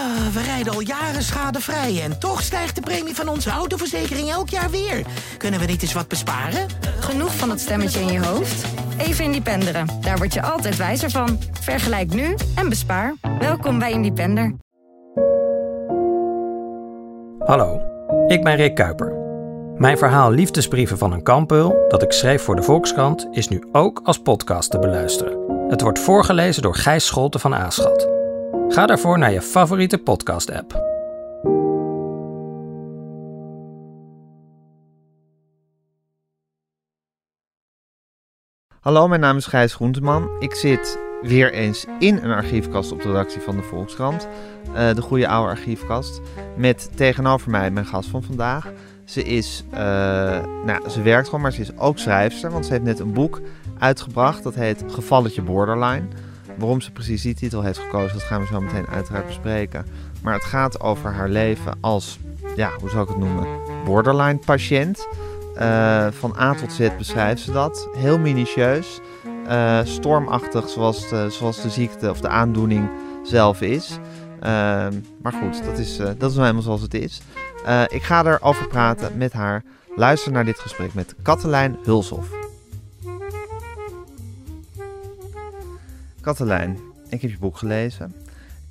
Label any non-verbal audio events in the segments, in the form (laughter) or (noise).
Ah, we rijden al jaren schadevrij en toch stijgt de premie van onze autoverzekering elk jaar weer. Kunnen we niet eens wat besparen? Genoeg van dat stemmetje in je hoofd? Even Independeren. Daar word je altijd wijzer van. Vergelijk nu en bespaar. Welkom bij Independer. Hallo, ik ben Rick Kuiper. Mijn verhaal Liefdesbrieven van een kampeul, dat ik schreef voor de Volkskrant, is nu ook als podcast te beluisteren. Het wordt voorgelezen door Gijs Scholten van Aaschat. Ga daarvoor naar je favoriete podcast-app. Hallo, mijn naam is Gijs Groenteman. Ik zit weer eens in een archiefkast op de redactie van de Volkskrant. Eh, de goede oude archiefkast. Met tegenover mij mijn gast van vandaag. Ze is, eh, nou, ze werkt gewoon, maar ze is ook schrijfster. Want ze heeft net een boek uitgebracht. Dat heet Gevalletje Borderline. Waarom ze precies die titel heeft gekozen, dat gaan we zo meteen uiteraard bespreken. Maar het gaat over haar leven als, ja, hoe zou ik het noemen? Borderline patiënt. Eh, van A tot Z beschrijft ze dat. Heel minutieus. eh, stormachtig zoals de, zoals de ziekte of de aandoening zelf is. Ehm, maar goed, dat is, eh, dat is nou helemaal zoals het is. Ik ga erover praten met haar. Luister naar dit gesprek met Katelijn Hulshoff. Katelijn, ik heb je boek gelezen.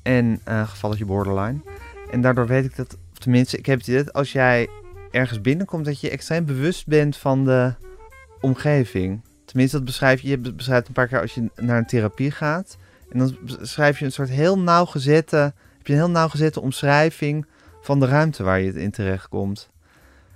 En eh gevalletje borderline. En daardoor weet ik dat, of tenminste, ik heb het idee dat als jij ergens binnenkomt, dat je extreem bewust bent van de omgeving. Tenminste, dat beschrijf je, je beschrijft een paar keer als je naar een therapie gaat. En dan schrijf je een soort heel nauwgezette, heb je een heel nauwgezette omschrijving van de ruimte waar je in terecht komt.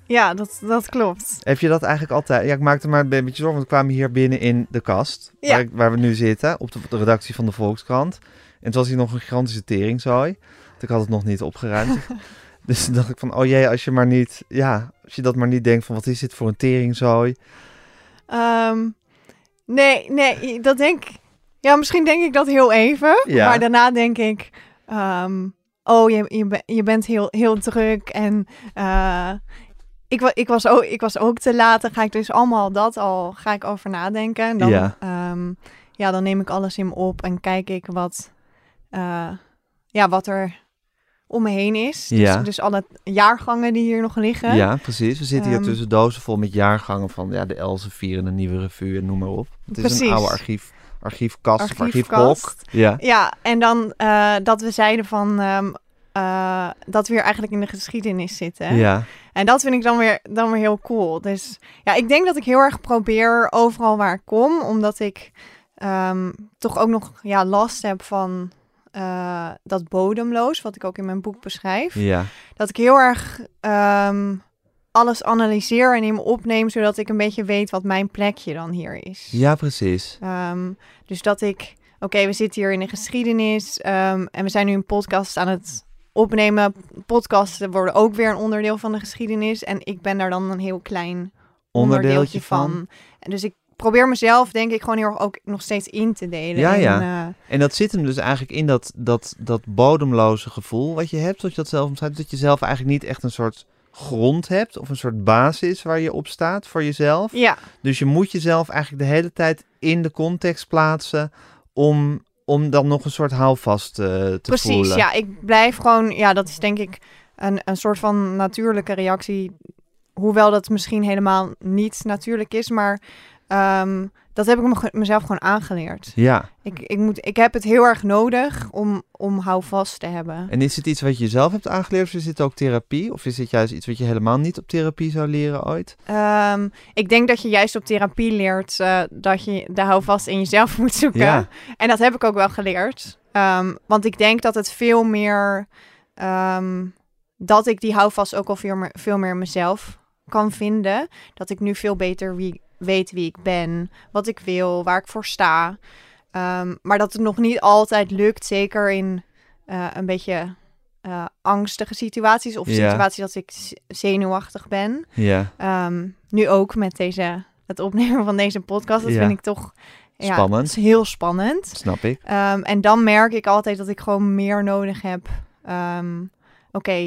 Ja, dat, dat klopt. Heb je dat eigenlijk altijd? Ja, ik maakte maar een beetje zorgen, want we kwamen hier binnen in de kast, Ja. waar, ik- waar we nu zitten, op de, de redactie van de Volkskrant. En het was hier nog een gigantische teringzooi. Want ik had het nog niet opgeruimd. (laughs) dus toen dacht ik van, oh jee, als je maar niet, ja, als je dat maar niet denkt van, wat is dit voor een teringzooi? Ehm, nee, nee, dat denk Ja, misschien denk ik dat heel even. Ja. Maar daarna denk ik... ehm, oh, je, je, je bent heel, heel druk en... eh, ik, ik, was ook, ik was ook te laat. Dan ga ik dus allemaal dat al ga ik over nadenken. En dan, Ja. ja. ja, dan neem ik alles in me op en kijk ik wat, eh, ja, wat er om me heen is. Ja. Dus, dus alle jaargangen die hier nog liggen. Ja, precies. We zitten hier Ehm, tussen dozen vol met jaargangen van ja, de Elsevier en de Nieuwe Revue en noem maar op. Het is een Precies. oude archief, archiefkast of Archiefkast. Ja. Ja, en dan eh, dat we zeiden van ehm, eh, dat we hier eigenlijk in de geschiedenis zitten. Ja. En dat vind ik dan weer, dan weer heel cool. Dus ja, ik denk dat ik heel erg probeer overal waar ik kom, omdat ik ehm, toch ook nog ja, last heb van eh, dat bodemloos, wat ik ook in mijn boek beschrijf. Ja. Dat ik heel erg ehm, alles analyseer en in me opneem, zodat ik een beetje weet wat mijn plekje dan hier is. Ja, precies. Ehm, dus dat ik, oké, we zitten hier in de geschiedenis en we zijn nu een podcast aan het opnemen. Podcasten worden ook weer een onderdeel van de geschiedenis en ik ben daar dan een heel klein onderdeeltje van. En dus ik probeer mezelf, denk ik, gewoon heel erg ook nog steeds in te delen. Ja, in, ja. eh, En dat zit hem dus eigenlijk in dat, dat, dat bodemloze gevoel wat je hebt, zoals je dat zelf omschrijft. Dat je zelf eigenlijk niet echt een soort grond hebt of een soort basis waar je op staat voor jezelf. ja, Dus je moet jezelf eigenlijk de hele tijd in de context plaatsen om, om dan nog een soort houvast eh, te precies. voelen. Ja, ik blijf gewoon, ja, dat is denk ik een, een soort van natuurlijke reactie. Hoewel dat misschien helemaal niet natuurlijk is, maar ehm, dat heb ik me, mezelf gewoon aangeleerd. Ja. Ik, ik, moet, ik heb het heel erg nodig om, om houvast te hebben. En is het iets wat je zelf hebt aangeleerd of is het ook therapie? Of is het juist iets wat je helemaal niet op therapie zou leren ooit? Ehm, ik denk dat je juist op therapie leert eh, dat je de houvast in jezelf (laughs) moet zoeken. Ja. En dat heb ik ook wel geleerd. Ehm, want ik denk dat het veel meer... ehm, dat ik die houvast ook al veel meer, veel meer mezelf kan vinden. Dat ik nu veel beter wie, weet wie ik ben, wat ik wil, waar ik voor sta. Ehm, maar dat het nog niet altijd lukt, zeker in eh, een beetje eh, angstige situaties of Ja. situaties dat ik zenuwachtig ben. Ja. Ehm, nu ook met deze, het opnemen van deze podcast. Dat Ja. vind ik toch ja, Spannend. het is heel spannend. Snap ik. Ehm, en dan merk ik altijd dat ik gewoon meer nodig heb.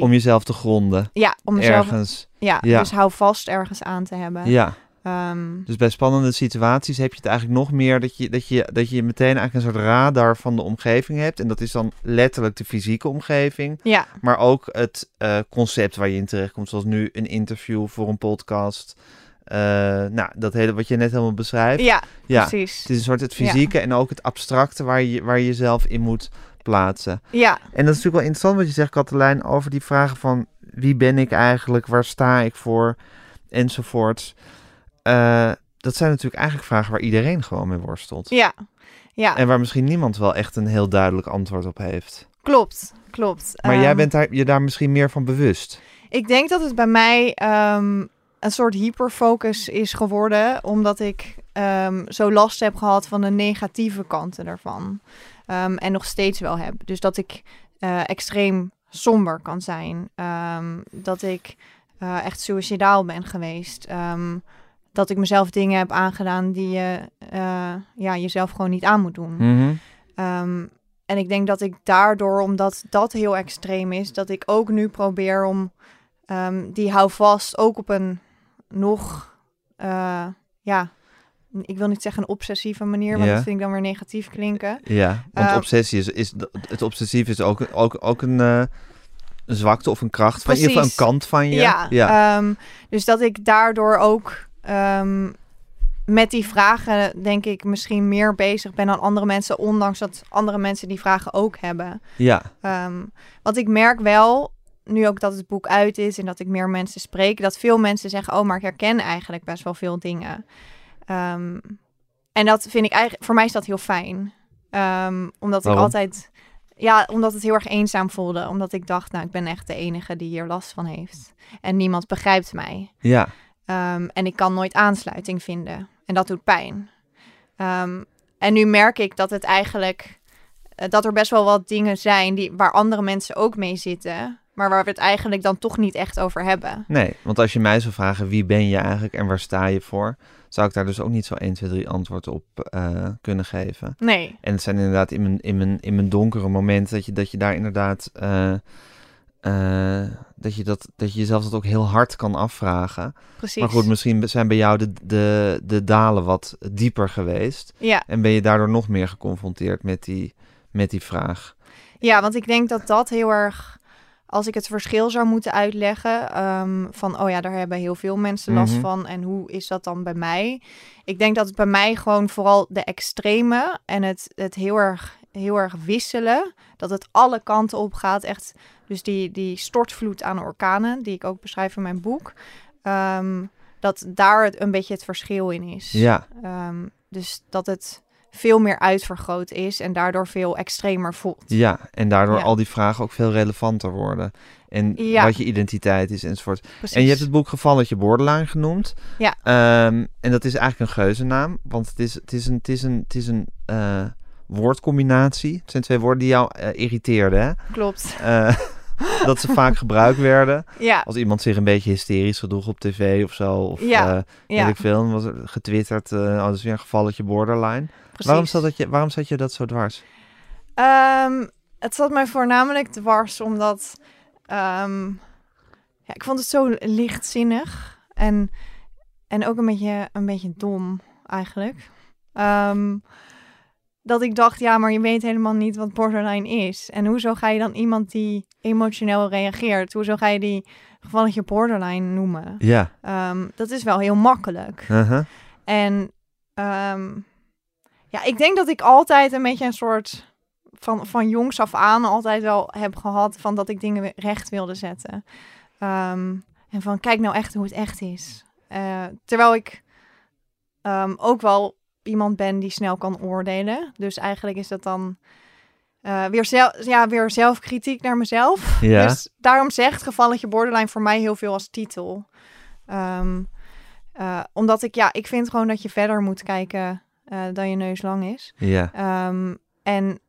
Om jezelf te gronden. ja, om mezelf Ergens. ja, ja. dus hou vast ergens aan te hebben. Ja. Ehm, Dus bij spannende situaties heb je het eigenlijk nog meer dat je, dat je, dat je meteen eigenlijk een soort radar van de omgeving hebt. En dat is dan letterlijk de fysieke omgeving. ja, Maar ook het eh, concept waar je in terechtkomt. Zoals nu een interview voor een podcast. Eh, nou, dat hele wat je net helemaal beschrijft. ja, ja. precies. Het is een soort het fysieke en ook het abstracte waar je, waar je jezelf in moet plaatsen. Ja, En dat is natuurlijk wel interessant wat je zegt, Katelijn, over die vragen van wie ben ik eigenlijk, waar sta ik voor, enzovoorts. Eh, dat zijn natuurlijk eigenlijk vragen waar iedereen gewoon mee worstelt. ja, ja, En waar misschien niemand wel echt een heel duidelijk antwoord op heeft. klopt, klopt. Maar jij Ehm, bent daar, je daar misschien meer van bewust. Ik denk dat het bij mij ehm, een soort hyperfocus is geworden, omdat ik ehm, zo last heb gehad van de negatieve kanten daarvan. Ehm, en nog steeds wel heb. Dus dat ik eh, extreem somber kan zijn. Ehm, dat ik eh, echt suicidaal ben geweest. Ehm, dat ik mezelf dingen heb aangedaan die je eh, ja, jezelf gewoon niet aan moet doen. Mhm. En ik denk dat ik daardoor, omdat dat heel extreem is, dat ik ook nu probeer om die houvast ook op een nog, ja, ik wil niet zeggen een obsessieve manier, want Ja. dat vind ik dan weer negatief klinken. Ja, want Eh, obsessie is, is, het obsessief is ook, ook, ook een, eh, een zwakte of een kracht van in ieder geval een kant van je. Ja, ja. ehm, dus dat ik daardoor ook ehm, met die vragen, denk ik, misschien meer bezig ben dan andere mensen, ondanks dat andere mensen die vragen ook hebben. ja. Ehm, want ik merk wel, nu ook dat het boek uit is en dat ik meer mensen spreek, dat veel mensen zeggen: Oh, maar ik herken eigenlijk best wel veel dingen. Ehm, en dat vind ik eigenlijk, voor mij is dat heel fijn. Ehm, omdat ik altijd, ja, omdat het heel erg eenzaam voelde. Omdat ik dacht, nou, ik ben echt de enige die hier last van heeft. En niemand begrijpt mij. ja. Ehm, en ik kan nooit aansluiting vinden. En dat doet pijn. En nu merk ik dat het eigenlijk eh, dat er best wel wat dingen zijn die, waar andere mensen ook mee zitten. Maar waar we het eigenlijk dan toch niet echt over hebben. Nee, want als je mij zou vragen wie ben je eigenlijk en waar sta je voor, zou ik daar dus ook niet zo 1, 2, 3 antwoord op eh, kunnen geven. Nee, En het zijn inderdaad in mijn, in mijn, in mijn donkere momenten dat je, dat je daar inderdaad, eh, eh, dat, je dat, dat je jezelf dat ook heel hard kan afvragen. precies. Maar goed, misschien zijn bij jou de, de, de dalen wat dieper geweest Ja, en ben je daardoor nog meer geconfronteerd met die, met die vraag. ja, want ik denk dat dat heel erg, als ik het verschil zou moeten uitleggen, ehm, van oh ja, daar hebben heel veel mensen last Mhm. van en hoe is dat dan bij mij? Ik denk dat het bij mij gewoon vooral de extreme en het, het heel, erg, heel erg wisselen, dat het alle kanten op gaat, echt, dus die, die stortvloed aan orkanen, die ik ook beschrijf in mijn boek, ehm, dat daar het, een beetje het verschil in is. Ja, Ehm, dus dat het veel meer uitvergroot is en daardoor veel extremer voelt. ja. en daardoor Ja. al die vragen ook veel relevanter worden. En Ja. wat je identiteit is enzovoort. Precies. En je hebt het boek Gevalletje Borderline genoemd. Ja. Ehm, en dat is eigenlijk een geuzennaam, want het is, het is een, het is een, het is een eh, woordcombinatie. Het zijn twee woorden die jou eh, irriteerden, hè? Klopt. Eh, (laughs) dat ze vaak gebruikt werden. Ja, Als iemand zich een beetje hysterisch gedroeg op tv of zo. Of Ja, eh, ja, weet ik veel. Dan was er getwitterd, oh, dat is weer een gevalletje borderline. Precies. Waarom zat, dat je, waarom zat je dat zo dwars? Ehm, het zat mij voornamelijk dwars omdat ehm, ja, ik vond het zo lichtzinnig en, en ook een beetje, een beetje dom eigenlijk. Ehm, dat ik dacht, ja, maar je weet helemaal niet wat borderline is. En hoezo ga je dan iemand die emotioneel reageert, hoezo ga je die gevalletje borderline noemen? Ja. Dat is wel heel makkelijk. Uh-huh. En ja, ik denk dat ik altijd een beetje een soort van, van jongs af aan altijd wel heb gehad van dat ik dingen recht wilde zetten. Ehm, en van kijk nou echt hoe het echt is. Eh, terwijl ik ehm, ook wel iemand ben die snel kan oordelen. Dus eigenlijk is dat dan eh, weer, zelf, ja, weer zelfkritiek naar mezelf. Ja. Dus daarom zegt gevalletje borderline voor mij heel veel als titel. Ehm, eh, omdat ik, ja, ik vind gewoon dat je verder moet kijken eh, dan je neus lang is. Ja. Ehm, en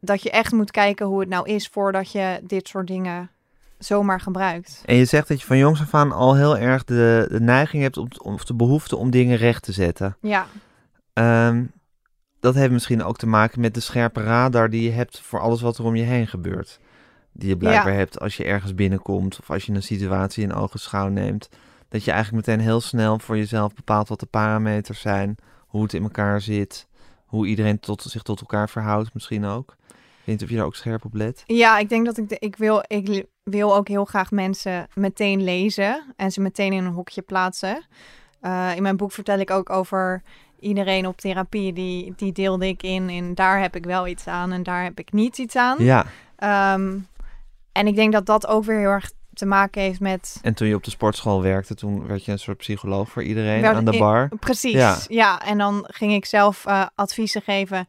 dat je echt moet kijken hoe het nou is voordat je dit soort dingen zomaar gebruikt. En je zegt dat je van jongs af aan al heel erg de, de neiging hebt om, of de behoefte om dingen recht te zetten. Ja, Ehm, dat heeft misschien ook te maken met de scherpe radar die je hebt voor alles wat er om je heen gebeurt. Die je blijkbaar hebt als je ergens binnenkomt of als je een situatie in ogenschouw neemt. dat je eigenlijk meteen heel snel voor jezelf bepaalt wat de parameters zijn, hoe het in elkaar zit, hoe iedereen tot, zich tot elkaar verhoudt misschien ook. Ik weet niet of je daar ook scherp op let. Ja, ik denk dat ik, de, ik, wil, ik wil ook heel graag mensen meteen lezen en ze meteen in een hokje plaatsen. Eh, in mijn boek vertel ik ook over iedereen op therapie. Die, die deelde ik in. En daar heb ik wel iets aan en daar heb ik niet iets aan. Ja, Ehm, en ik denk dat dat ook weer heel erg te maken heeft met... en toen je op de sportschool werkte, toen werd je een soort psycholoog voor iedereen aan de ik- bar. Precies, Ja. ja. En dan ging ik zelf eh, adviezen geven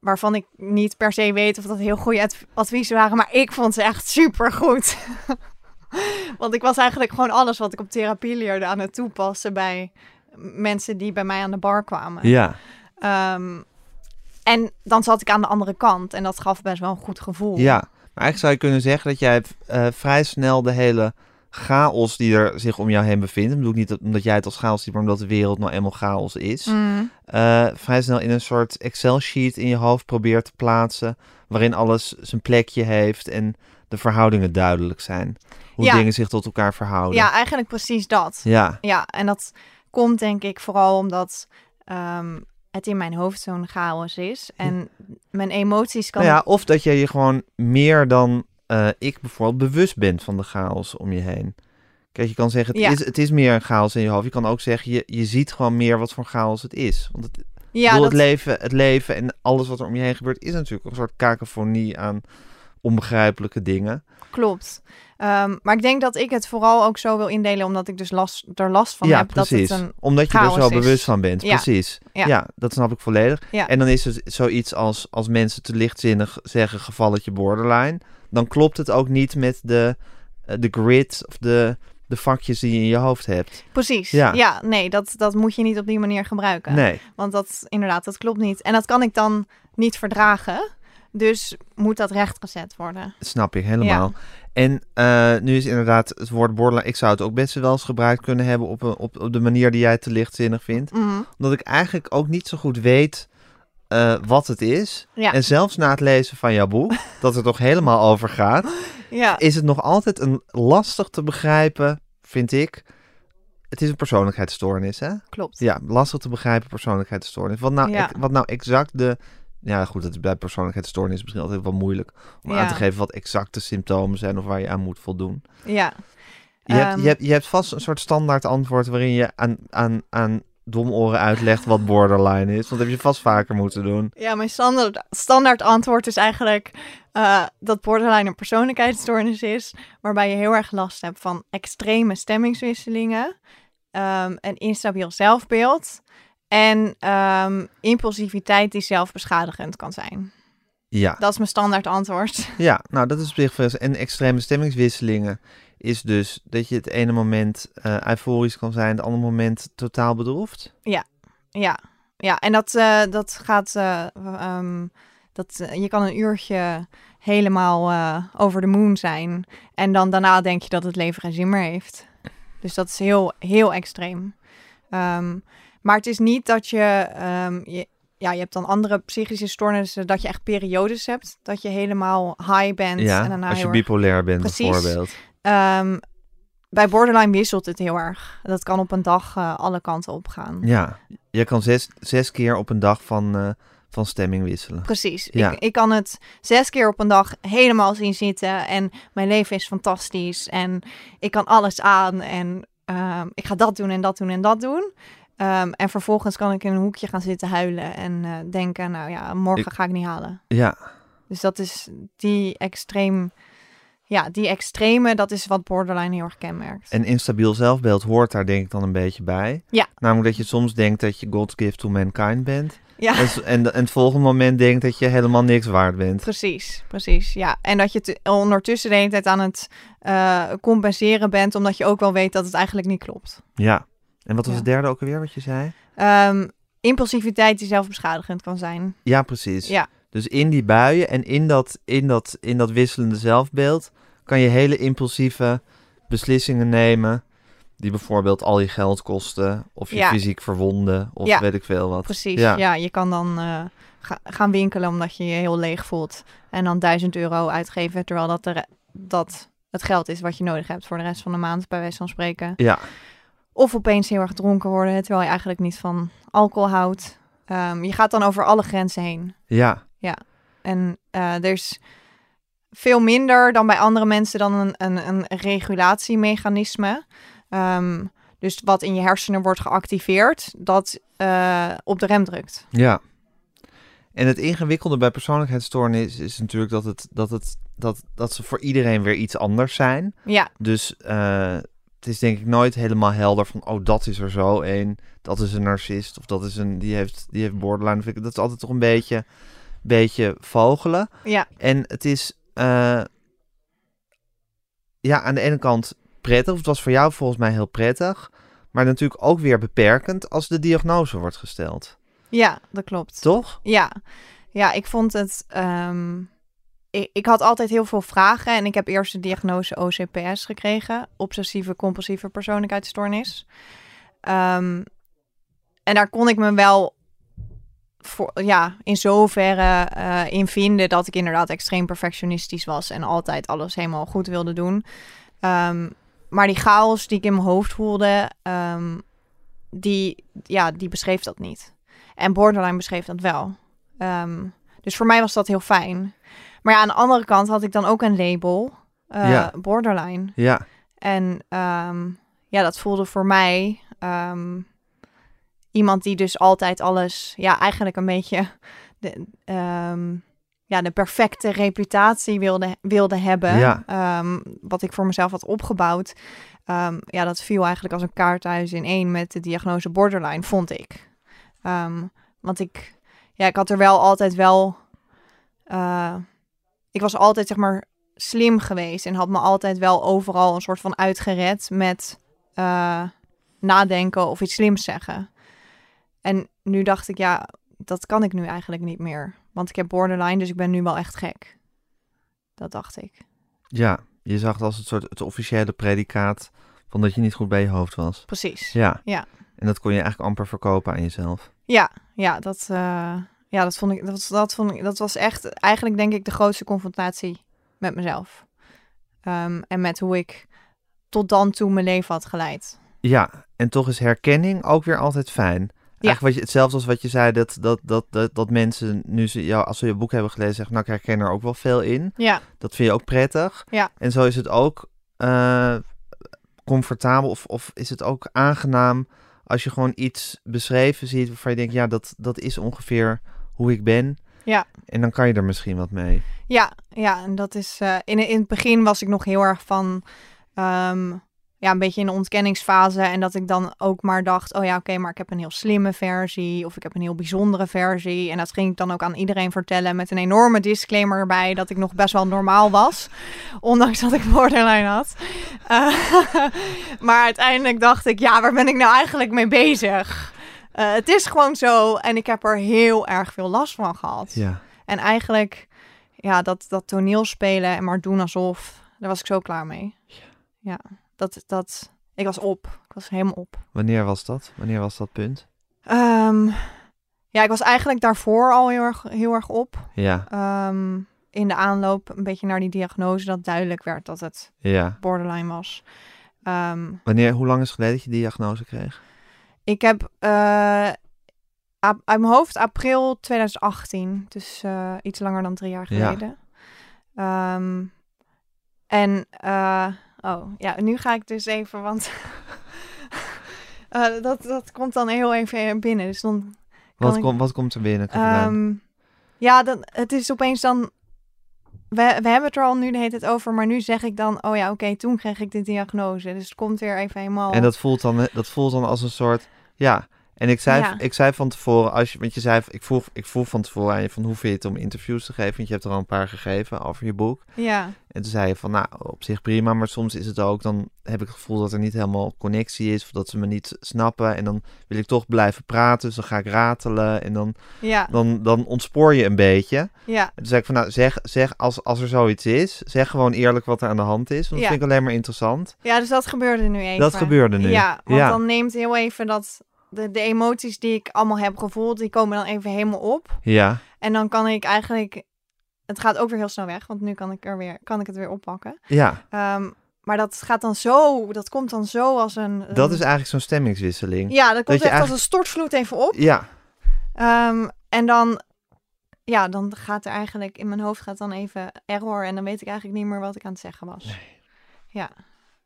waarvan ik niet per se weet of dat heel goede adv- adviezen waren, maar ik vond ze echt super goed. (laughs) Want ik was eigenlijk gewoon alles wat ik op therapie leerde aan het toepassen bij mensen die bij mij aan de bar kwamen. Ja, Ehm, en dan zat ik aan de andere kant en dat gaf best wel een goed gevoel. ja. Maar eigenlijk zou je kunnen zeggen dat jij eh, vrij snel de hele chaos die er zich om jou heen bevindt, ik bedoel niet dat- omdat jij het als chaos ziet, maar omdat de wereld nou eenmaal chaos is, Mm, eh, vrij snel in een soort Excel-sheet in je hoofd probeert te plaatsen, waarin alles zijn plekje heeft en de verhoudingen duidelijk zijn. Hoe Ja. dingen zich tot elkaar verhouden. ja, eigenlijk precies dat. Ja, Ja, en dat komt denk ik vooral omdat ehm, het in mijn hoofd zo'n chaos is. En mijn emoties kan... Nou ja, of dat je je gewoon meer dan eh, ik bijvoorbeeld bewust bent van de chaos om je heen. Kijk, je kan zeggen, het, Ja. is, het is meer een chaos in je hoofd. Je kan ook zeggen, je, je ziet gewoon meer wat voor chaos het is. Want het, ja, bedoel, dat, het, leven, het leven en alles wat er om je heen gebeurt... is natuurlijk een soort kakofonie aan onbegrijpelijke dingen. klopt. Ehm, maar ik denk dat ik het vooral ook zo wil indelen, omdat ik dus last, er last van ja, heb. precies. Dat het een, Omdat je er zo is. bewust van bent. Ja. Precies. Ja. Ja. dat snap ik volledig. Ja. En dan is het zoiets als, als mensen te lichtzinnig zeggen gevalletje borderline. Dan klopt het ook niet met de, eh, de grid of de, de vakjes die je in je hoofd hebt. precies. Ja. Ja, nee, dat, dat moet je niet op die manier gebruiken. Nee. Want dat, inderdaad, dat klopt niet. En dat kan ik dan niet verdragen. Dus moet dat rechtgezet worden. Snap ik helemaal. En eh, nu is inderdaad het woord borderline... Ik zou het ook best wel eens gebruikt kunnen hebben op, een, op, op de manier die jij te lichtzinnig vindt. Mhm. Omdat ik eigenlijk ook niet zo goed weet eh, wat het is. Ja. En zelfs na het lezen van jouw boek, (laughs) dat er toch helemaal over gaat... Ja, is het nog altijd een lastig te begrijpen, vind ik. Het is een persoonlijkheidsstoornis, hè? klopt. Ja, lastig te begrijpen persoonlijkheidsstoornis. Wat nou, wat nou exact de... Ja, goed, dat is bij persoonlijkheidsstoornis misschien altijd wel moeilijk om aan te geven wat exacte symptomen zijn of waar je aan moet voldoen. Ja. Je, hebt, Ehm. je, hebt, je hebt vast een soort standaard antwoord waarin je aan, aan, aan domoren uitlegt wat (laughs) borderline is. Want dat heb je vast vaker moeten doen. Ja, mijn standaard, standaard antwoord is eigenlijk eh, dat borderline een persoonlijkheidsstoornis is, waarbij je heel erg last hebt van extreme stemmingswisselingen, ehm, een instabiel zelfbeeld en ehm, impulsiviteit die zelfbeschadigend kan zijn. Ja, Dat is mijn standaard antwoord. (laughs) ja nou dat is op zich. En extreme stemmingswisselingen is dus dat je het ene moment eh, euforisch kan zijn, het andere moment totaal bedroefd. Ja, ja. en dat, eh, dat gaat. eh, ehm, dat, je kan een uurtje helemaal over de moon zijn. En dan daarna denk je dat het leven geen zin meer heeft. Dus dat is heel, heel extreem. Ehm, maar het is niet dat je, ehm, je. Ja, je hebt dan andere psychische stoornissen. Dat je echt periodes hebt. Dat je helemaal high bent. en Ja, daarna als je bipolair bent Precies. bijvoorbeeld. Ehm, bij borderline wisselt het heel erg. Dat kan op een dag eh, alle kanten op gaan. Ja, je kan zes, zes keer op een dag van, eh, van stemming wisselen. Precies. Ja. Ik, ik kan het zes keer op een dag helemaal zien zitten. En mijn leven is fantastisch. En ik kan alles aan. En ehm, ik ga dat doen en dat doen en dat doen. Ehm, en vervolgens kan ik in een hoekje gaan zitten huilen. En eh, denken, nou ja, morgen Ik- ga ik niet halen. Ja, Dus dat is die extreem... Ja, die extreme, dat is wat borderline heel erg kenmerkt. en instabiel zelfbeeld hoort daar denk ik dan een beetje bij. Ja. Namelijk dat je soms denkt dat je God's gift to mankind bent. ja. En, en, en het volgende moment denkt dat je helemaal niks waard bent. Precies, precies. Ja, en dat je te- ondertussen de hele tijd aan het eh, compenseren bent, omdat je ook wel weet dat het eigenlijk niet klopt. Ja. En wat was Ja. het derde ook alweer wat je zei? Ehm, impulsiviteit die zelfbeschadigend kan zijn. Ja, precies. Ja, Dus in die buien en in dat, in, dat, in dat wisselende zelfbeeld kan je hele impulsieve beslissingen nemen. Die bijvoorbeeld al je geld kosten. Of je Ja. fysiek verwonden. Of Ja. weet ik veel wat. precies. Ja. Ja, je kan dan eh, ga- gaan winkelen omdat je je heel leeg voelt. En dan 1000 euro uitgeven, terwijl dat, de dat het geld is wat je nodig hebt voor de rest van de maand, bij wijze van spreken. Ja. Of opeens heel erg dronken worden, terwijl je eigenlijk niet van alcohol houdt. Ehm, je gaat dan over alle grenzen heen. Ja, En eh, er is veel minder dan bij andere mensen dan een, een, een regulatiemechanisme. Ehm, dus wat in je hersenen wordt geactiveerd, dat eh, op de rem drukt. ja. En het ingewikkelde bij persoonlijkheidsstoornis is natuurlijk dat, het, dat, het, dat, dat ze voor iedereen weer iets anders zijn. Ja, Dus eh, het is denk ik nooit helemaal helder van, oh, dat is er zo een, dat is een narcist of dat is een, die heeft, die heeft borderline. Vind ik- Dat is altijd toch een beetje, beetje vogelen. ja, En het is, eh, ja, aan de ene kant prettig, of het was voor jou volgens mij heel prettig, maar natuurlijk ook weer beperkend als de diagnose wordt gesteld. ja, dat klopt. Toch? Ja, ja ik vond het. ehm, ik, ik had altijd heel veel vragen en ik heb eerst de diagnose OCPS gekregen, obsessieve compulsieve persoonlijkheidsstoornis. Ehm, en daar kon ik me wel ja, in zoverre eh, in vinden dat ik inderdaad extreem perfectionistisch was en altijd alles helemaal goed wilde doen. Ehm, maar die chaos die ik in mijn hoofd voelde, ehm, die, ja, die beschreef dat niet. En Borderline beschreef dat wel. Dus voor mij was dat heel fijn. Maar ja, aan de andere kant had ik dan ook een label, eh, Ja. Borderline. Ja, En ehm, ja, dat voelde voor mij ehm, iemand die dus altijd alles, ja, eigenlijk een beetje (laughs) de, ehm, ja, de perfecte reputatie wilde, wilde hebben. Ja. Wat ik voor mezelf had opgebouwd. Ja, dat viel eigenlijk als een kaarthuis in één met de diagnose borderline, vond ik. Want ik, ja, ik had er wel altijd wel. eh, ik was altijd zeg maar slim geweest en had me altijd wel overal een soort van uitgered met eh, nadenken of iets slims zeggen. En nu dacht ik, ja, dat kan ik nu eigenlijk niet meer. Want ik heb borderline, dus ik ben nu wel echt gek. Dat dacht ik. ja. Je zag het als het soort het officiële predicaat van dat je niet goed bij je hoofd was. Precies. Ja. Ja. En dat kon je eigenlijk amper verkopen aan jezelf. Ja, ja, dat, eh, ja, dat vond ik, dat, was- dat vond ik, dat was echt eigenlijk denk ik de grootste confrontatie met mezelf. Ehm, en met hoe ik tot dan toe mijn leven had geleid. Ja, en toch is herkenning ook weer altijd fijn. Eigenlijk wat je, hetzelfde als wat je zei, dat, dat, dat, dat, dat mensen nu ze jou, als ze je boek hebben gelezen, zeggen, nou ik herken er ook wel veel in. Ja, Dat vind je ook prettig. Ja. En zo is het ook eh, comfortabel of, of is het ook aangenaam als je gewoon iets beschreven ziet waarvan je denkt, ja, dat, dat is ongeveer hoe ik ben. Ja. En dan kan je er misschien wat mee. ja, ja, en dat is, eh, in, in het begin was ik nog heel erg van, ehm, ja, een beetje in de ontkenningsfase. En dat ik dan ook maar dacht, oh ja, oké, maar ik heb een heel slimme versie. Of ik heb een heel bijzondere versie. En dat ging ik dan ook aan iedereen vertellen met een enorme disclaimer erbij. Dat ik nog best wel normaal was. (laughs) Ondanks dat ik borderline had. Eh, (laughs) maar uiteindelijk dacht ik, ja, waar ben ik nou eigenlijk mee bezig? Eh, het is gewoon zo. En ik heb er heel erg veel last van gehad. Ja. En eigenlijk, ja, dat, dat toneelspelen en maar doen alsof, daar was ik zo klaar mee. Ja, dat, dat, ik was op. Ik was helemaal op. Wanneer was dat? Wanneer was dat punt? Ehm, ja, ik was eigenlijk daarvoor al heel erg, heel erg op. Ja, Ehm, in de aanloop een beetje naar die diagnose, dat duidelijk werd dat het ja. borderline was. Ehm, Wanneer, hoe lang is het geleden dat je die diagnose kreeg? Ik heb eh, ap- uit mijn hoofd april 2018, dus eh, iets langer dan drie jaar Ja. geleden. Ehm, en, eh, oh ja, nu ga ik dus even, want (laughs) dat, dat komt dan heel even binnen. Dus dan, Wat, ik- komt wat komt er binnen? Ehm, ja, dan, het is opeens dan, we, we hebben het er al nu de hele tijd over, maar nu zeg ik dan, oh ja, oké, toen kreeg ik de diagnose. Dus het komt weer even helemaal. En dat voelt, dan, dat voelt dan als een soort, ja. En ik zei, Ja. ik zei van tevoren, als je, want je zei, ik vroeg, ik vroeg van tevoren aan je van hoe vind je het om interviews te geven? Want je hebt er al een paar gegeven over je boek. Ja, En toen zei je van, nou, op zich prima, maar soms is het ook, dan heb ik het gevoel dat er niet helemaal connectie is, of dat ze me niet snappen. En dan wil ik toch blijven praten, dus dan ga ik ratelen en dan, ja, dan, dan ontspoor je een beetje. ja. En toen zei ik van, nou, zeg, zeg als, als er zoiets is, zeg gewoon eerlijk wat er aan de hand is, want dat Ja. vind ik alleen maar interessant. Ja, dus dat gebeurde nu even. Dat gebeurde nu. Ja, want Ja. dan neemt heel even dat... De, de emoties die ik allemaal heb gevoeld, die komen dan even helemaal op. Ja, En dan kan ik eigenlijk... Het gaat ook weer heel snel weg, want nu kan ik, er weer, kan ik het weer oppakken. ja, Ehm, maar dat gaat dan zo, dat komt dan zo als een... Dat is eigenlijk zo'n stemmingswisseling. Ja, dat komt echt als een stortvloed even op. Ja, Ehm, en dan, ja, dan gaat er eigenlijk in mijn hoofd gaat dan even error en dan weet ik eigenlijk niet meer wat ik aan het zeggen was. Ja,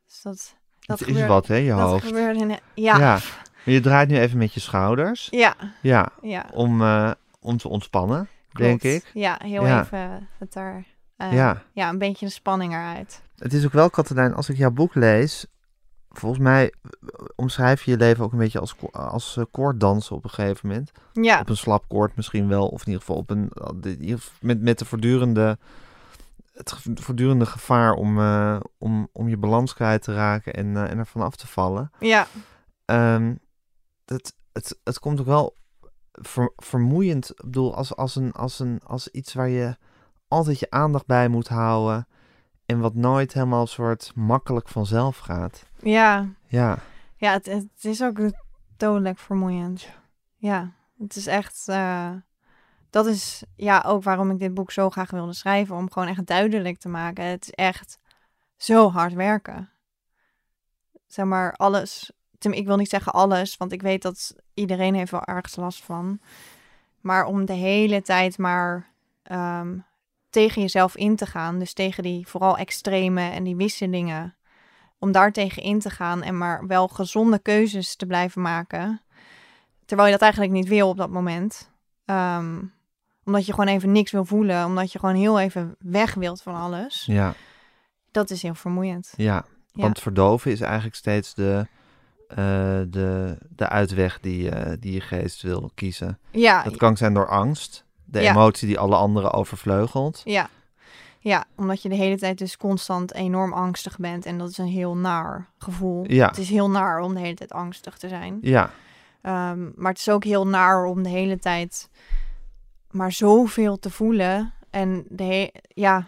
dus dat, dat het is wat, hè, je dat hoofd. in, ja, Ja. Je draait nu even met je schouders. ja, Ja, ja, om, eh, om te ontspannen, denk ik. Ja, heel Ja. even het daar, eh, Ja. ja, een beetje de spanning eruit. Het is ook wel, Katelijn, als ik jouw boek lees... Volgens mij omschrijf je je leven ook een beetje als, als eh, koorddansen op een gegeven moment. Ja, Op een slap koord misschien wel. Of in ieder geval op een, met, met de voortdurende, het voortdurende gevaar om, om, om je balans kwijt te raken en, eh, en ervan af te vallen. ja, Ehm, het, het, het komt ook wel ver- vermoeiend. Ik bedoel, als, als, een, als, een, als iets waar je altijd je aandacht bij moet houden. En wat nooit helemaal soort makkelijk vanzelf gaat. ja. Ja, Ja, het, het is ook dodelijk vermoeiend. Ja, het is echt. eh, dat is ja ook waarom ik dit boek zo graag wilde schrijven. Om gewoon echt duidelijk te maken. Het is echt zo hard werken. Zeg maar, alles. Ik wil niet zeggen alles, want ik weet dat iedereen heeft wel ergens last van. Maar om de hele tijd maar ehm, tegen jezelf in te gaan. Dus tegen die vooral extreme en die wisselingen om daar tegen in te gaan en maar wel gezonde keuzes te blijven maken. Terwijl je dat eigenlijk niet wil op dat moment. Ehm, omdat je gewoon even niks wil voelen, omdat je gewoon heel even weg wilt van alles. ja, Dat is heel vermoeiend. ja. Ja. Want verdoven is eigenlijk steeds de, de, de uitweg die, eh, die je geest wil kiezen. Ja, Dat kan zijn door angst. De Ja. emotie die alle anderen overvleugelt. ja. Ja, omdat je de hele tijd dus constant enorm angstig bent. En dat is een heel naar gevoel. Ja. Het is heel naar om de hele tijd angstig te zijn. Ja, Ehm, maar het is ook heel naar om de hele tijd maar zoveel te voelen. En de ja,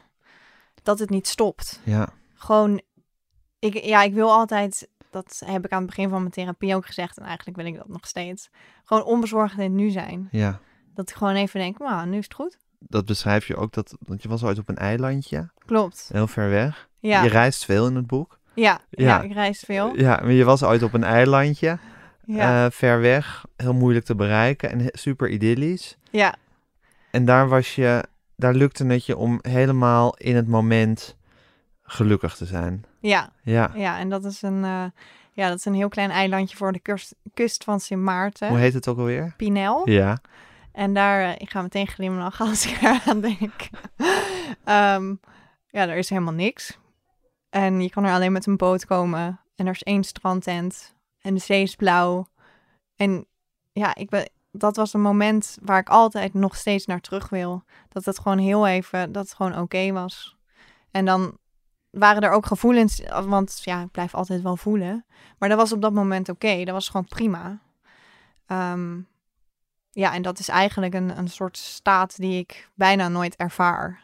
dat het niet stopt. ja, Gewoon, ik, ja, ik wil altijd, dat heb ik aan het begin van mijn therapie ook gezegd. En eigenlijk wil ik dat nog steeds. Gewoon onbezorgd in het nu zijn. ja. Dat ik gewoon even denk, nou, nu is het goed. Dat beschrijf je ook, dat, want je was ooit op een eilandje, Klopt. heel ver weg. Ja, Je reist veel in het boek. ja, ja. Ja. ik reis veel. Ja, maar je was ooit op een eilandje, Ja, eh, ver weg, heel moeilijk te bereiken en super idyllisch. ja, En daar was je, daar lukte het je om helemaal in het moment gelukkig te zijn. Ja, Ja. ja. En dat is een, eh, ja, dat is een heel klein eilandje voor de kust, kust van Sint Maarten. Hoe heet het ook alweer? Pinel. Ja. En daar, eh, ik ga meteen glimlachen als ik (laughs) eraan denk. Ehm, ja, er is helemaal niks. En je kan er alleen met een boot komen. En er is één strandtent. En de zee is blauw. En ja, ik ben, dat was een moment waar ik altijd nog steeds naar terug wil. Dat het gewoon heel even, dat het gewoon oké was. En dan waren er ook gevoelens, want ja, ik blijf altijd wel voelen. Maar dat was op dat moment oké. Dat was gewoon prima. Ehm, ja, en dat is eigenlijk een, een soort staat die ik bijna nooit ervaar.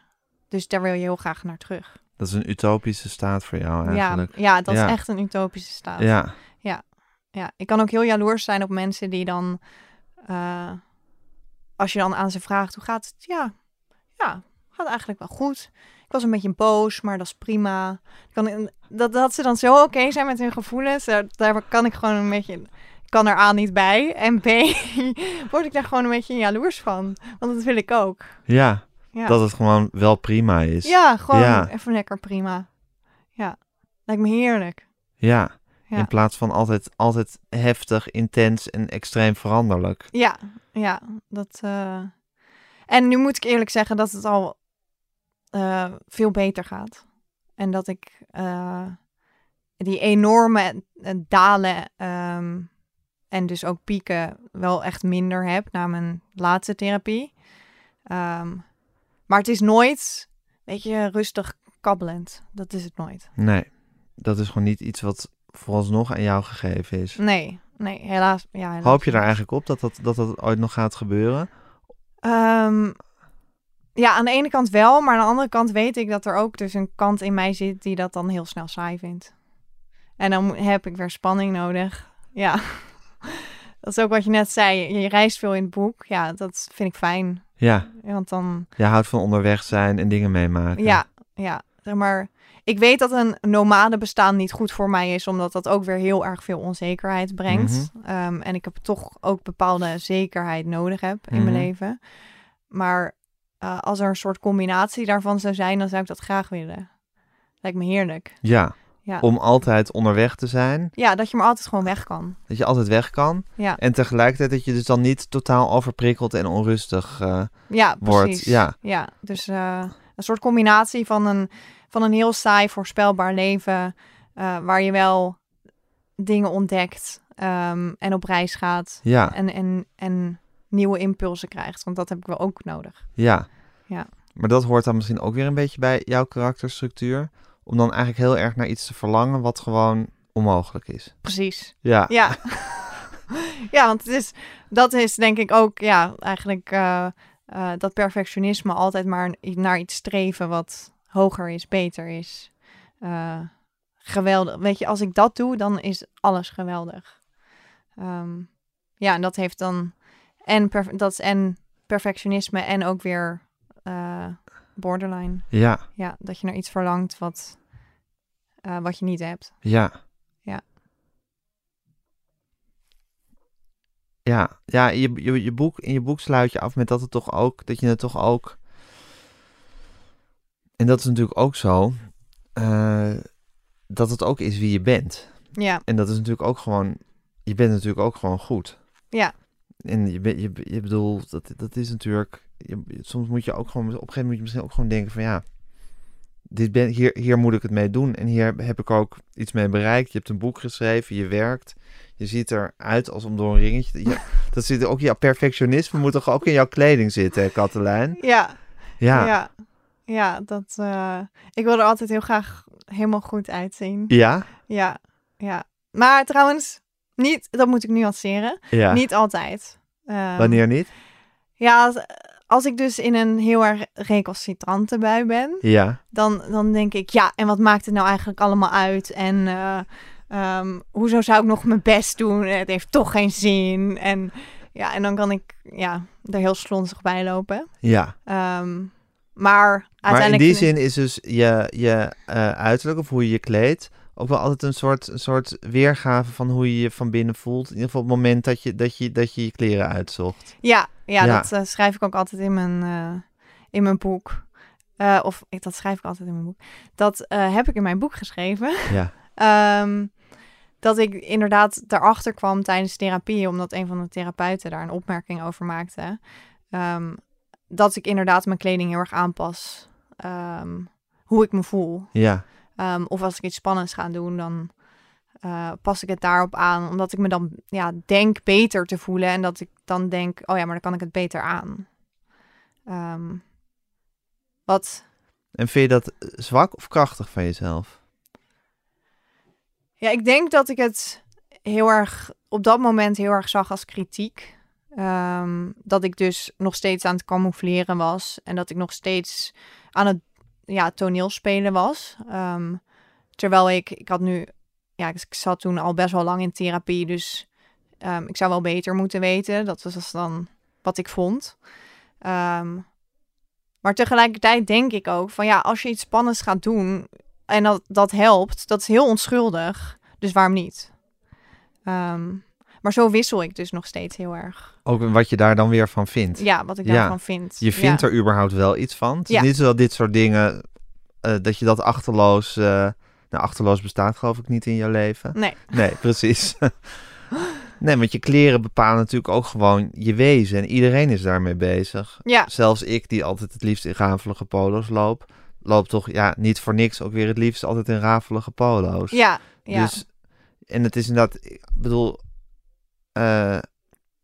Dus daar wil je heel graag naar terug. Dat is een utopische staat voor jou eigenlijk. Ja, ja, dat Ja. is echt een utopische staat. Ja. Ja, ik kan ook heel jaloers zijn op mensen die dan, eh, als je dan aan ze vraagt, hoe gaat het? Ja, ja, gaat eigenlijk wel goed. Ik was een beetje boos, maar dat is prima. Kan, dat, dat ze dan zo oké zijn met hun gevoelens, daar, daar kan ik gewoon een beetje, ik kan er A niet bij. En B, (laughs) word ik daar gewoon een beetje jaloers van. Want dat wil ik ook. Ja, Ja, dat het gewoon wel prima is. ja gewoon Ja. even lekker prima. Ja, lijkt me heerlijk. Ja. Ja. In plaats van altijd, altijd heftig, intens en extreem veranderlijk. Ja, ja, dat. eh, En nu moet ik eerlijk zeggen dat het al eh, veel beter gaat. En dat ik eh, die enorme eh, dalen ehm, en dus ook pieken wel echt minder heb na mijn laatste therapie. Ehm, maar het is nooit, weet je, rustig kabbelend. Dat is het nooit. Nee, dat is gewoon niet iets wat vooralsnog aan jou gegeven is. Nee, nee, helaas. Ja, helaas Hoop je daar eigenlijk op dat dat, dat dat ooit nog gaat gebeuren? Ehm, ja, aan de ene kant wel, maar aan de andere kant weet ik dat er ook dus een kant in mij zit die dat dan heel snel saai vindt. En dan heb ik weer spanning nodig. Ja, (laughs) dat is ook wat je net zei. Je, reist veel in het boek. Ja, dat vind ik fijn. Ja, Want dan, je houdt van onderweg zijn en dingen meemaken. ja, ja, zeg maar. ik weet dat een nomade bestaan niet goed voor mij is, omdat dat ook weer heel erg veel onzekerheid brengt. Ehm, en ik heb toch ook bepaalde zekerheid nodig heb in mijn Mhm. leven. Maar eh, als er een soort combinatie daarvan zou zijn, dan zou ik dat graag willen. Lijkt me heerlijk. Ja. Ja. Om altijd onderweg te zijn. Ja, dat je maar altijd gewoon weg kan. Dat je altijd weg kan. Ja, En tegelijkertijd dat je dus dan niet totaal overprikkeld en onrustig eh, ja wordt. precies. Ja. ja dus eh, een soort combinatie van een, van een heel saai, voorspelbaar leven, waar je wel dingen ontdekt ehm, en op reis gaat Ja. en, en, en nieuwe impulsen krijgt. Want dat heb ik wel ook nodig. Ja. Ja. Maar dat hoort dan misschien ook weer een beetje bij jouw karakterstructuur. Om dan eigenlijk heel erg naar iets te verlangen wat gewoon onmogelijk is. Precies. Ja. Ja. (laughs) ja, want het is, dat is denk ik ook, ja, eigenlijk eh, eh, dat perfectionisme altijd maar naar iets streven wat hoger is, beter is. Eh, geweldig. Weet je, als ik dat doe, dan is alles geweldig. Ehm, ja, en dat heeft dan en dat is en perfectionisme en ook weer eh, borderline. Ja. Ja, dat je naar iets verlangt wat, eh, wat je niet hebt. Ja. Ja. Ja, ja je, je, je boek, in je boek sluit je af met dat het toch ook, dat je het toch ook, en dat is natuurlijk ook zo, eh, dat het ook is wie je bent. Ja, En dat is natuurlijk ook gewoon, je bent natuurlijk ook gewoon goed. Ja. En je, je, je bedoelt, dat, dat is natuurlijk, je, soms moet je ook gewoon, op een gegeven moment moet je misschien ook gewoon denken van ja, dit ben, hier, hier moet ik het mee doen. En hier heb ik ook iets mee bereikt. Je hebt een boek geschreven, je werkt. Je ziet eruit als om door een ringetje. Ja, (laughs) dat zit ook, ja, perfectionisme moet toch ook in jouw kleding zitten, Katelijn? ja, Ja. Ja, ja dat. eh, ik wil er altijd heel graag helemaal goed uitzien. Ja? Ja, ja. Maar trouwens, niet, dat moet ik nuanceren. Ja. Niet altijd. Ehm, Wanneer niet? Ja, als, als ik dus in een heel erg recalcitrante bui ben, Ja. dan, dan denk ik, ja, en wat maakt het nou eigenlijk allemaal uit? En eh, ehm, hoezo zou ik nog mijn best doen? Het heeft toch geen zin. En ja, en dan kan ik ja, er heel slonsig bij lopen. Ja. Ehm, maar Maar in uiteindelijk... die zin is dus je, je eh, uiterlijk of hoe je je kleedt ook wel altijd een soort, een soort weergave van hoe je je van binnen voelt. In ieder geval op het moment dat je dat je, dat je, je kleren uitzocht. Ja, ja, Ja. dat eh, schrijf ik ook altijd in mijn, eh, in mijn boek. Eh, of ik, dat schrijf ik altijd in mijn boek. Dat heb ik in mijn boek geschreven. (laughs) Ja. Ehm, dat ik inderdaad daarachter kwam tijdens therapie, omdat een van de therapeuten daar een opmerking over maakte. Ehm, dat ik inderdaad mijn kleding heel erg aanpas. Ehm, hoe ik me voel. Ja. Ehm, of als ik iets spannends ga doen, dan eh, pas ik het daarop aan. Omdat ik me dan ja, denk beter te voelen. En dat ik dan denk, oh ja, maar dan kan ik het beter aan. Ehm, wat, En vind je dat eh, zwak of krachtig van jezelf? ja, ik denk dat ik het heel erg op dat moment heel erg zag als kritiek. Ehm, dat ik dus nog steeds aan het camoufleren was. En dat ik nog steeds aan het ja, toneelspelen was. Ehm, terwijl ik, ik had nu, ja, ik zat toen al best wel lang in therapie. Dus ehm, ik zou wel beter moeten weten. Dat was dan wat ik vond. Ehm, maar tegelijkertijd denk ik ook van ja, als je iets spannends gaat doen en dat, dat helpt, dat is heel onschuldig. Dus waarom niet? Maar zo wissel ik dus nog steeds heel erg. Ook wat je daar dan weer van vindt. Ja, wat ik Ja. daarvan vind. Je vindt ja. er überhaupt wel iets van. Het is Ja. niet zo dat dit soort dingen, eh, dat je dat achterloos, eh, nou achterloos bestaat geloof ik niet in je leven. Nee, Nee, precies. (laughs) nee, want je kleren bepalen natuurlijk ook gewoon je wezen. En iedereen is daarmee bezig. ja, Zelfs ik, die altijd het liefst in rafelige polo's loop, loop toch ja, niet voor niks ook weer het liefst altijd in rafelige polo's. ja, ja. Dus, en het is inderdaad, ik bedoel, eh,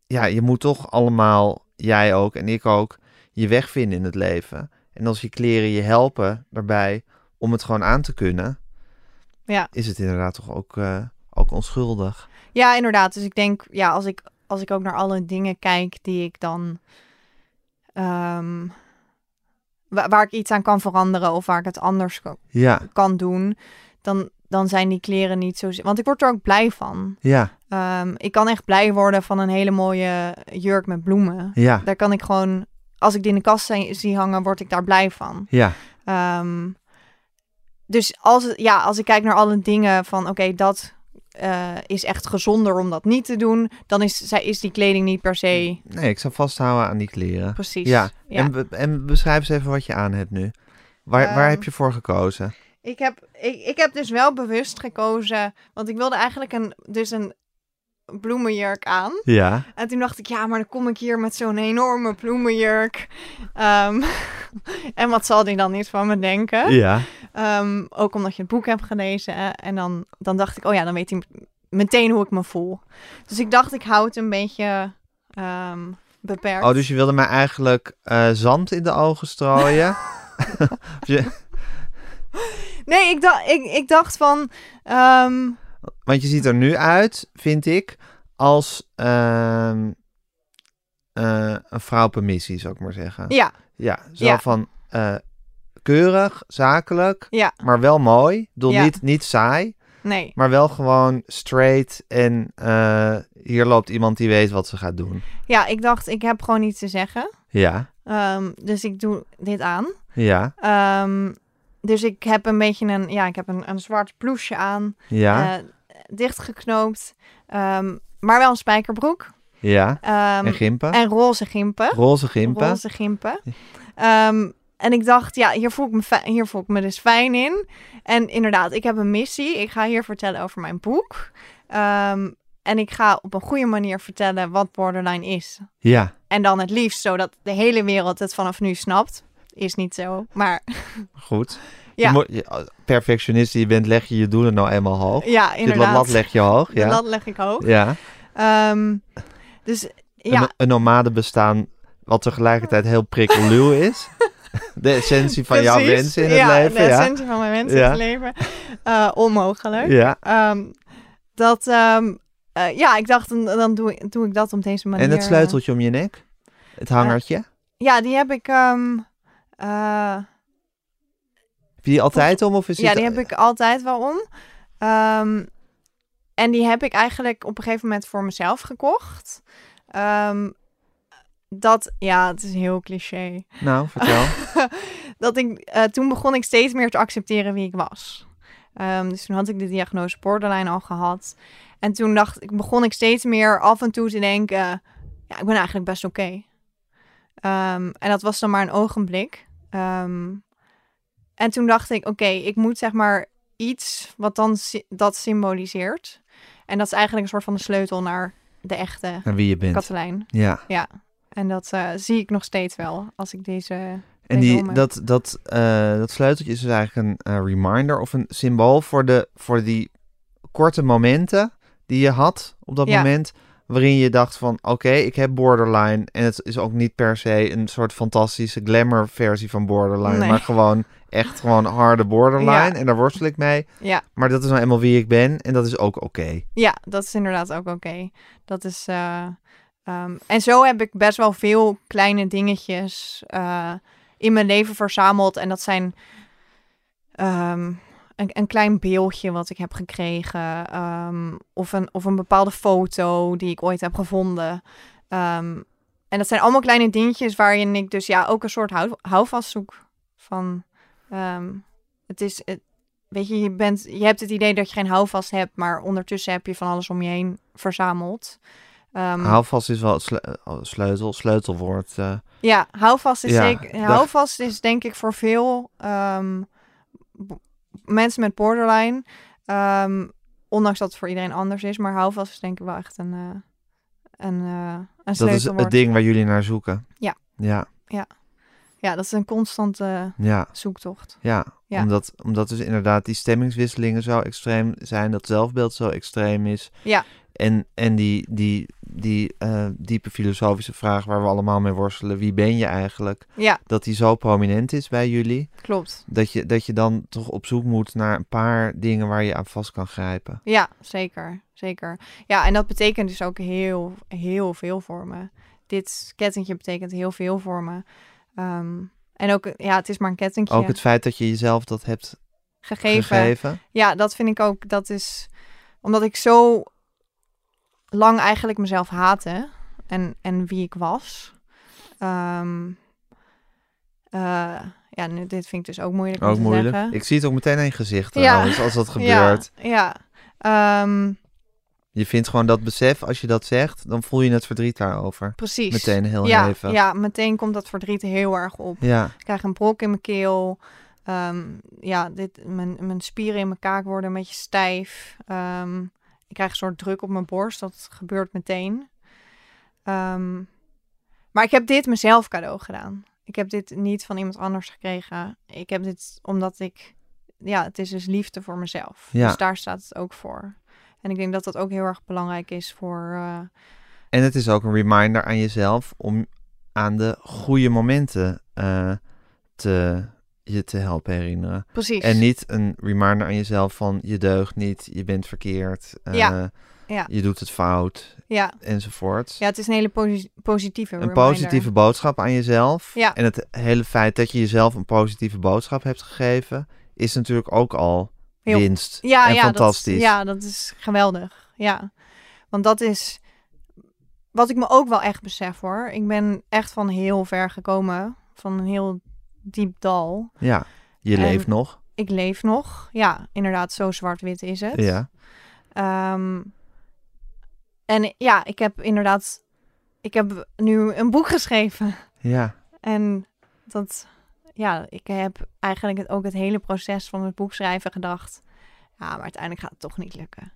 ja, je moet toch allemaal, jij ook en ik ook, je weg vinden in het leven. En als je kleren je helpen daarbij om het gewoon aan te kunnen, Ja. is het inderdaad toch ook, eh, ook onschuldig. Ja, inderdaad. Dus ik denk, ja, als ik, als ik ook naar alle dingen kijk die ik dan. ehm, wa- waar ik iets aan kan veranderen of waar ik het anders Ja, kan doen, dan, dan zijn die kleren niet zo. Want ik word er ook blij van. ja, Ehm, ik kan echt blij worden van een hele mooie jurk met bloemen. ja, Daar kan ik gewoon, als ik die in de kast zie- hangen, word ik daar blij van. ja, Ehm, dus als, ja, als ik kijk naar alle dingen van oké, dat eh, is echt gezonder om dat niet te doen, dan is, zij- is die kleding niet per se Nee, ik zou vasthouden aan die kleren. precies. Ja, ja. En, be- en beschrijf eens even wat je aan hebt nu. Waar, waar Ehm, heb je voor gekozen? Ik heb, ik, ik heb dus wel bewust gekozen, want ik wilde eigenlijk een, dus een bloemenjurk aan. Ja. En toen dacht ik, ja, maar dan kom ik hier met zo'n enorme bloemenjurk. Ehm, (laughs) en wat zal die dan niet van me denken? Ja. Ehm, ook omdat je het boek hebt gelezen. En dan, dan dacht ik, oh ja, dan weet hij meteen hoe ik me voel. Dus ik dacht, ik hou het een beetje ehm, beperkt. Oh, dus je wilde mij eigenlijk eh, zand in de ogen strooien? (laughs) Je- Nee, ik dacht, ik, ik dacht van... want je ziet er nu uit, vind ik, als ehm, eh, een vrouw per missie, zou ik maar zeggen. ja, Ja, zo Ja. van eh, keurig, zakelijk, ja, maar wel mooi. Ik bedoel, Ja. niet, niet saai, nee. maar wel gewoon straight. En eh, hier loopt iemand die weet wat ze gaat doen. Ja, ik dacht, ik heb gewoon iets te zeggen. Ja, Ehm, dus ik doe dit aan. ja, Ehm, dus ik heb een beetje een, ja, ik heb een, een zwart ploesje aan, ja, dichtgeknoopt, ehm, maar wel een spijkerbroek ja. Ehm, En gimpen? en roze gimpen. Roze gimpen? Roze gimpen. Ehm, en ik dacht, ja, hier voel ik, me hier voel ik me dus fijn in. En inderdaad, ik heb een missie. Ik ga hier vertellen over mijn boek. En ik ga op een goede manier vertellen wat borderline is. Ja, En dan het liefst zodat de hele wereld het vanaf nu snapt. Is niet zo, maar goed. Ja. Je moet, je, als perfectionist die je bent, leg je je doelen nou eenmaal hoog. ja, De inderdaad. lat leg je hoog, De ja. lat leg ik hoog. Ja, Ehm, dus ja, een, een nomade bestaan wat tegelijkertijd heel prikkeluw (laughs) is. De essentie van jouw wensen in het ja, leven, de ja. essentie van mijn wensen Ja. in het leven. Eh, onmogelijk. Ja, Ehm, dat, ehm, eh, ja, ik dacht, dan, dan doe, ik, doe ik dat op deze manier. en het sleuteltje om je nek? Het hangertje? Ja, die heb ik... eh, je die altijd om of is ja, die heb ik altijd wel om. Ehm, en die heb ik eigenlijk op een gegeven moment voor mezelf gekocht. Ehm, dat, ja, het is heel cliché. Nou, vertel. (laughs) dat ik, eh, toen begon ik steeds meer te accepteren wie ik was. Ehm, dus toen had ik de diagnose borderline al gehad. En toen dacht ik, begon ik steeds meer af en toe te denken, ja, ik ben eigenlijk best oké. En dat was dan maar een ogenblik. En toen dacht ik, oké, ik moet zeg maar iets wat dan dat symboliseert. En dat is eigenlijk een soort van de sleutel naar de echte En wie je bent. Katelijn. Ja. En dat eh, zie ik nog steeds wel als ik deze En die, dat, dat, eh, dat sleuteltje is dus eigenlijk een eh, reminder of een symbool voor, de, voor die korte momenten die je had op dat Ja. moment. Waarin je dacht van oké, ik heb borderline. En het is ook niet per se een soort fantastische glamour versie van borderline. Nee. Maar gewoon echt gewoon harde borderline. Ja. En daar worstel ik mee. Ja, Maar dat is nou eenmaal wie ik ben. En dat is ook oké. ja, dat is inderdaad ook oké. Dat is. eh, ehm, en zo heb ik best wel veel kleine dingetjes eh, in mijn leven verzameld. En dat zijn ehm, een, een klein beeldje wat ik heb gekregen. ehm, of, een, of een bepaalde foto die ik ooit heb gevonden. Ehm, en dat zijn allemaal kleine dingetjes waarin ik dus ja ook een soort hou, houvast zoek. Van, ehm, het is, het, weet je, je, bent, je hebt het idee dat je geen houvast hebt, maar ondertussen heb je van alles om je heen verzameld. Ehm, Houvast is wel het sle- oh, sleutel, sleutelwoord. eh. ja, houvast is Ja, dag- Houvast is denk ik voor veel mensen met borderline. ehm, ondanks dat het voor iedereen anders is, maar houvast is denk ik wel echt een, eh een, eh een dat is het ding waar jullie naar zoeken. Ja. Ja, Ja, dat is een constante ja. zoektocht. Ja, Ja. Omdat, omdat dus inderdaad die stemmingswisselingen zo extreem zijn, dat zelfbeeld zo extreem is. Ja. En, en die, die, die eh, diepe filosofische vraag waar we allemaal mee worstelen, wie ben je eigenlijk? Ja, Dat die zo prominent is bij jullie, klopt. dat je, dat je dan toch op zoek moet naar een paar dingen waar je aan vast kan grijpen. Ja, zeker. Zeker. Ja, en dat betekent dus ook heel, heel veel voor me. Dit kettingje betekent heel veel voor me. Ehm, en ook, ja, het is maar een kettingje Ook het feit dat je jezelf dat hebt gegeven. gegeven. Ja, dat vind ik ook, dat is omdat ik zo lang eigenlijk mezelf haatte en, en wie ik was. Ehm, eh, Ja, nu, dit vind ik dus ook moeilijk om Ook te moeilijk. zeggen. Ik zie het ook meteen in je gezicht Ja. trouwens, als dat (laughs) gebeurt. Ja, ja. Ehm, Je vindt gewoon dat besef, als je dat zegt, dan voel je het verdriet daarover. precies. Meteen heel ja, hevig. Ja, meteen komt dat verdriet heel erg op. Ja, Ik krijg een brok in mijn keel. Ehm, ja, dit, mijn, mijn spieren in mijn kaak worden een beetje stijf. Ik krijg een soort druk op mijn borst. Dat gebeurt meteen. Ehm, maar ik heb dit mezelf cadeau gedaan. Ik heb dit niet van iemand anders gekregen. Ik heb dit omdat ik... Ja, het is dus liefde voor mezelf. Ja. Dus daar staat het ook voor. En ik denk dat dat ook heel erg belangrijk is voor... eh, en het is ook een reminder aan jezelf om aan de goede momenten eh, te, je te helpen herinneren. precies. En niet een reminder aan jezelf van je deugt niet, je bent verkeerd, eh, Ja. Ja. je doet het fout, Ja. enzovoort. ja, het is een hele posi- positieve een reminder. positieve boodschap aan jezelf. Ja. En het hele feit dat je jezelf een positieve boodschap hebt gegeven, is natuurlijk ook al Heel- winst Ja, en ja, fantastisch. Dat, ja, dat is geweldig. Ja, want dat is wat ik me ook wel echt besef hoor. Ik ben echt van heel ver gekomen, van een heel diep dal. Ja, je En- leeft nog. Ik leef nog. Ja, inderdaad, zo zwart-wit is het. Ja. Ehm, en ja, ik heb inderdaad, ik heb nu een boek geschreven. Ja. En dat, ja, ik heb eigenlijk het, ook het hele proces van het boek schrijven gedacht. Ja, maar uiteindelijk gaat het toch niet lukken.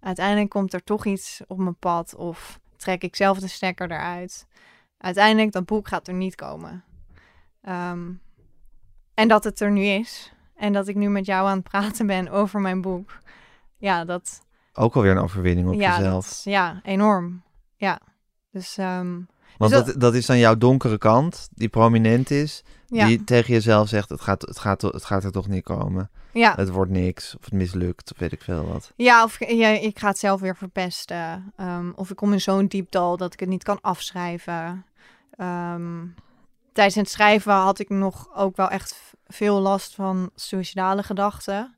Uiteindelijk komt er toch iets op mijn pad of trek ik zelf de stekker eruit. Uiteindelijk, dat boek gaat er niet komen. Ehm, en dat het er nu is. En dat ik nu met jou aan het praten ben over mijn boek. Ja, dat, Ook alweer een overwinning op ja, jezelf. dat ja, enorm. Ja. Dus ehm, Want dus dat, dat is dan jouw donkere kant, die prominent is, ja, die tegen jezelf zegt, het gaat, het, gaat, het gaat er toch niet komen. ja. Het wordt niks, of het mislukt, of weet ik veel wat. Ja, of ja, ik ga het zelf weer verpesten. Ehm, of ik kom in zo'n diep dal dat ik het niet kan afschrijven. Ehm, tijdens het schrijven had ik nog ook wel echt veel last van suïcidale gedachten.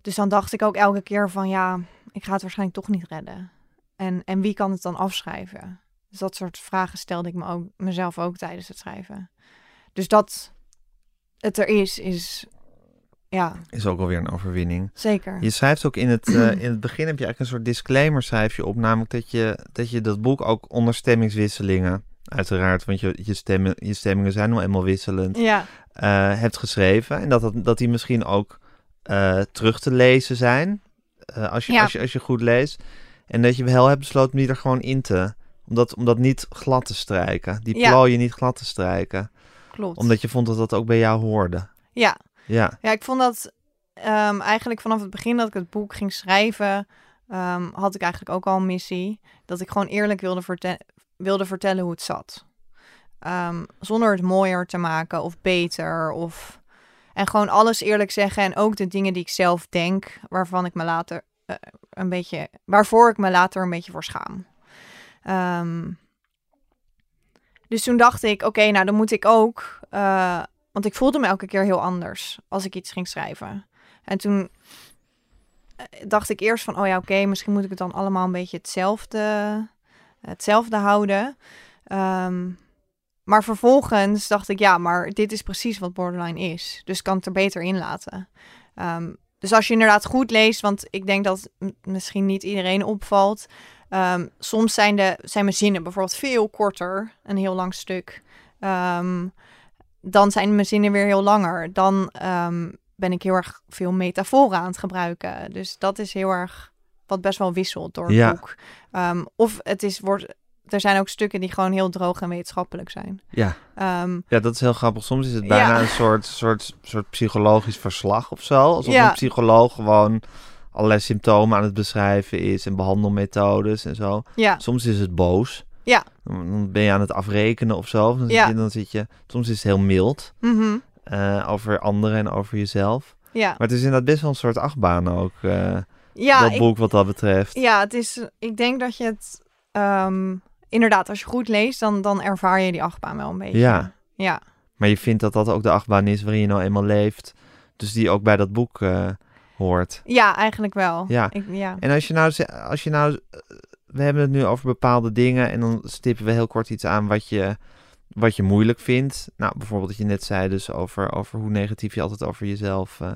Dus dan dacht ik ook elke keer van ja, ik ga het waarschijnlijk toch niet redden. En, en wie kan het dan afschrijven? Dus dat soort vragen stelde ik me ook, mezelf ook tijdens het schrijven. Dus dat het er is, is ja, Is ook alweer een overwinning. zeker. Je schrijft ook in het, eh, (clears throat) in het begin heb je eigenlijk een soort disclaimer schrijf je op, namelijk dat je dat, je dat boek ook onder stemmingswisselingen, uiteraard, want je, je, stemmen, je stemmingen zijn nou eenmaal wisselend, Ja, eh, hebt geschreven. En dat, dat, dat die misschien ook eh, terug te lezen zijn, eh, als, je, Ja. als, je, als je goed leest. En dat je wel hebt besloten om die er gewoon in te, om dat, om dat niet glad te strijken, die Ja. plooien niet glad te strijken. klopt. Omdat je vond dat dat ook bij jou hoorde. Ja, Ja, ja ik vond dat ehm, eigenlijk vanaf het begin dat ik het boek ging schrijven, ehm, had ik eigenlijk ook al een missie. Dat ik gewoon eerlijk wilde, wilde vertellen hoe het zat. Ehm, zonder het mooier te maken of beter. Of... En gewoon alles eerlijk zeggen. En ook de dingen die ik zelf denk, waarvan ik me later eh, een beetje, waarvoor ik me later een beetje voor schaam. Ehm, dus toen dacht ik, oké, nou dan moet ik ook, eh, want ik voelde me elke keer heel anders als ik iets ging schrijven. En toen eh, dacht ik eerst van, oh ja, oké, misschien moet ik het dan allemaal een beetje hetzelfde, hetzelfde houden. Ehm, maar vervolgens dacht ik, ja, maar dit is precies wat borderline is. Dus kan het er beter in laten. Ehm, dus als je inderdaad goed leest, want ik denk dat misschien niet iedereen opvalt. Ehm, soms zijn, de, zijn mijn zinnen bijvoorbeeld veel korter, een heel lang stuk. Dan zijn mijn zinnen weer heel langer. Dan ben ik heel erg veel metaforen aan het gebruiken. Dus dat is heel erg wat best wel wisselt door het Ja. boek. Ehm, of het is, wordt, er zijn ook stukken die gewoon heel droog en wetenschappelijk zijn. ja. Ehm, Ja, dat is heel grappig. Soms is het bijna Ja. een soort, soort, soort psychologisch verslag of zo. Alsof Ja. een psycholoog gewoon allerlei symptomen aan het beschrijven is en behandelmethodes en zo. ja, Soms is het boos. Ja. Dan ben je aan het afrekenen of zo. Dan, Ja. zit je, dan zit je... Soms is het heel mild mhm, eh, over anderen en over jezelf. ja. Maar het is inderdaad best wel een soort achtbaan ook, eh, ja, dat ik- boek wat dat betreft. Ja, het is. Ik denk dat je het. ehm, inderdaad, als je goed leest, dan, dan ervaar je die achtbaan wel een beetje. Ja. Ja. Maar je vindt dat dat ook de achtbaan is waarin je nou eenmaal leeft. Dus die ook bij dat boek eh, hoort. Ja, eigenlijk wel. Ja. Ik, ja. En als je nou, als je nou, we hebben het nu over bepaalde dingen en dan stippen we heel kort iets aan wat je, wat je moeilijk vindt. Nou, bijvoorbeeld dat je net zei dus over, over hoe negatief je altijd over jezelf eh,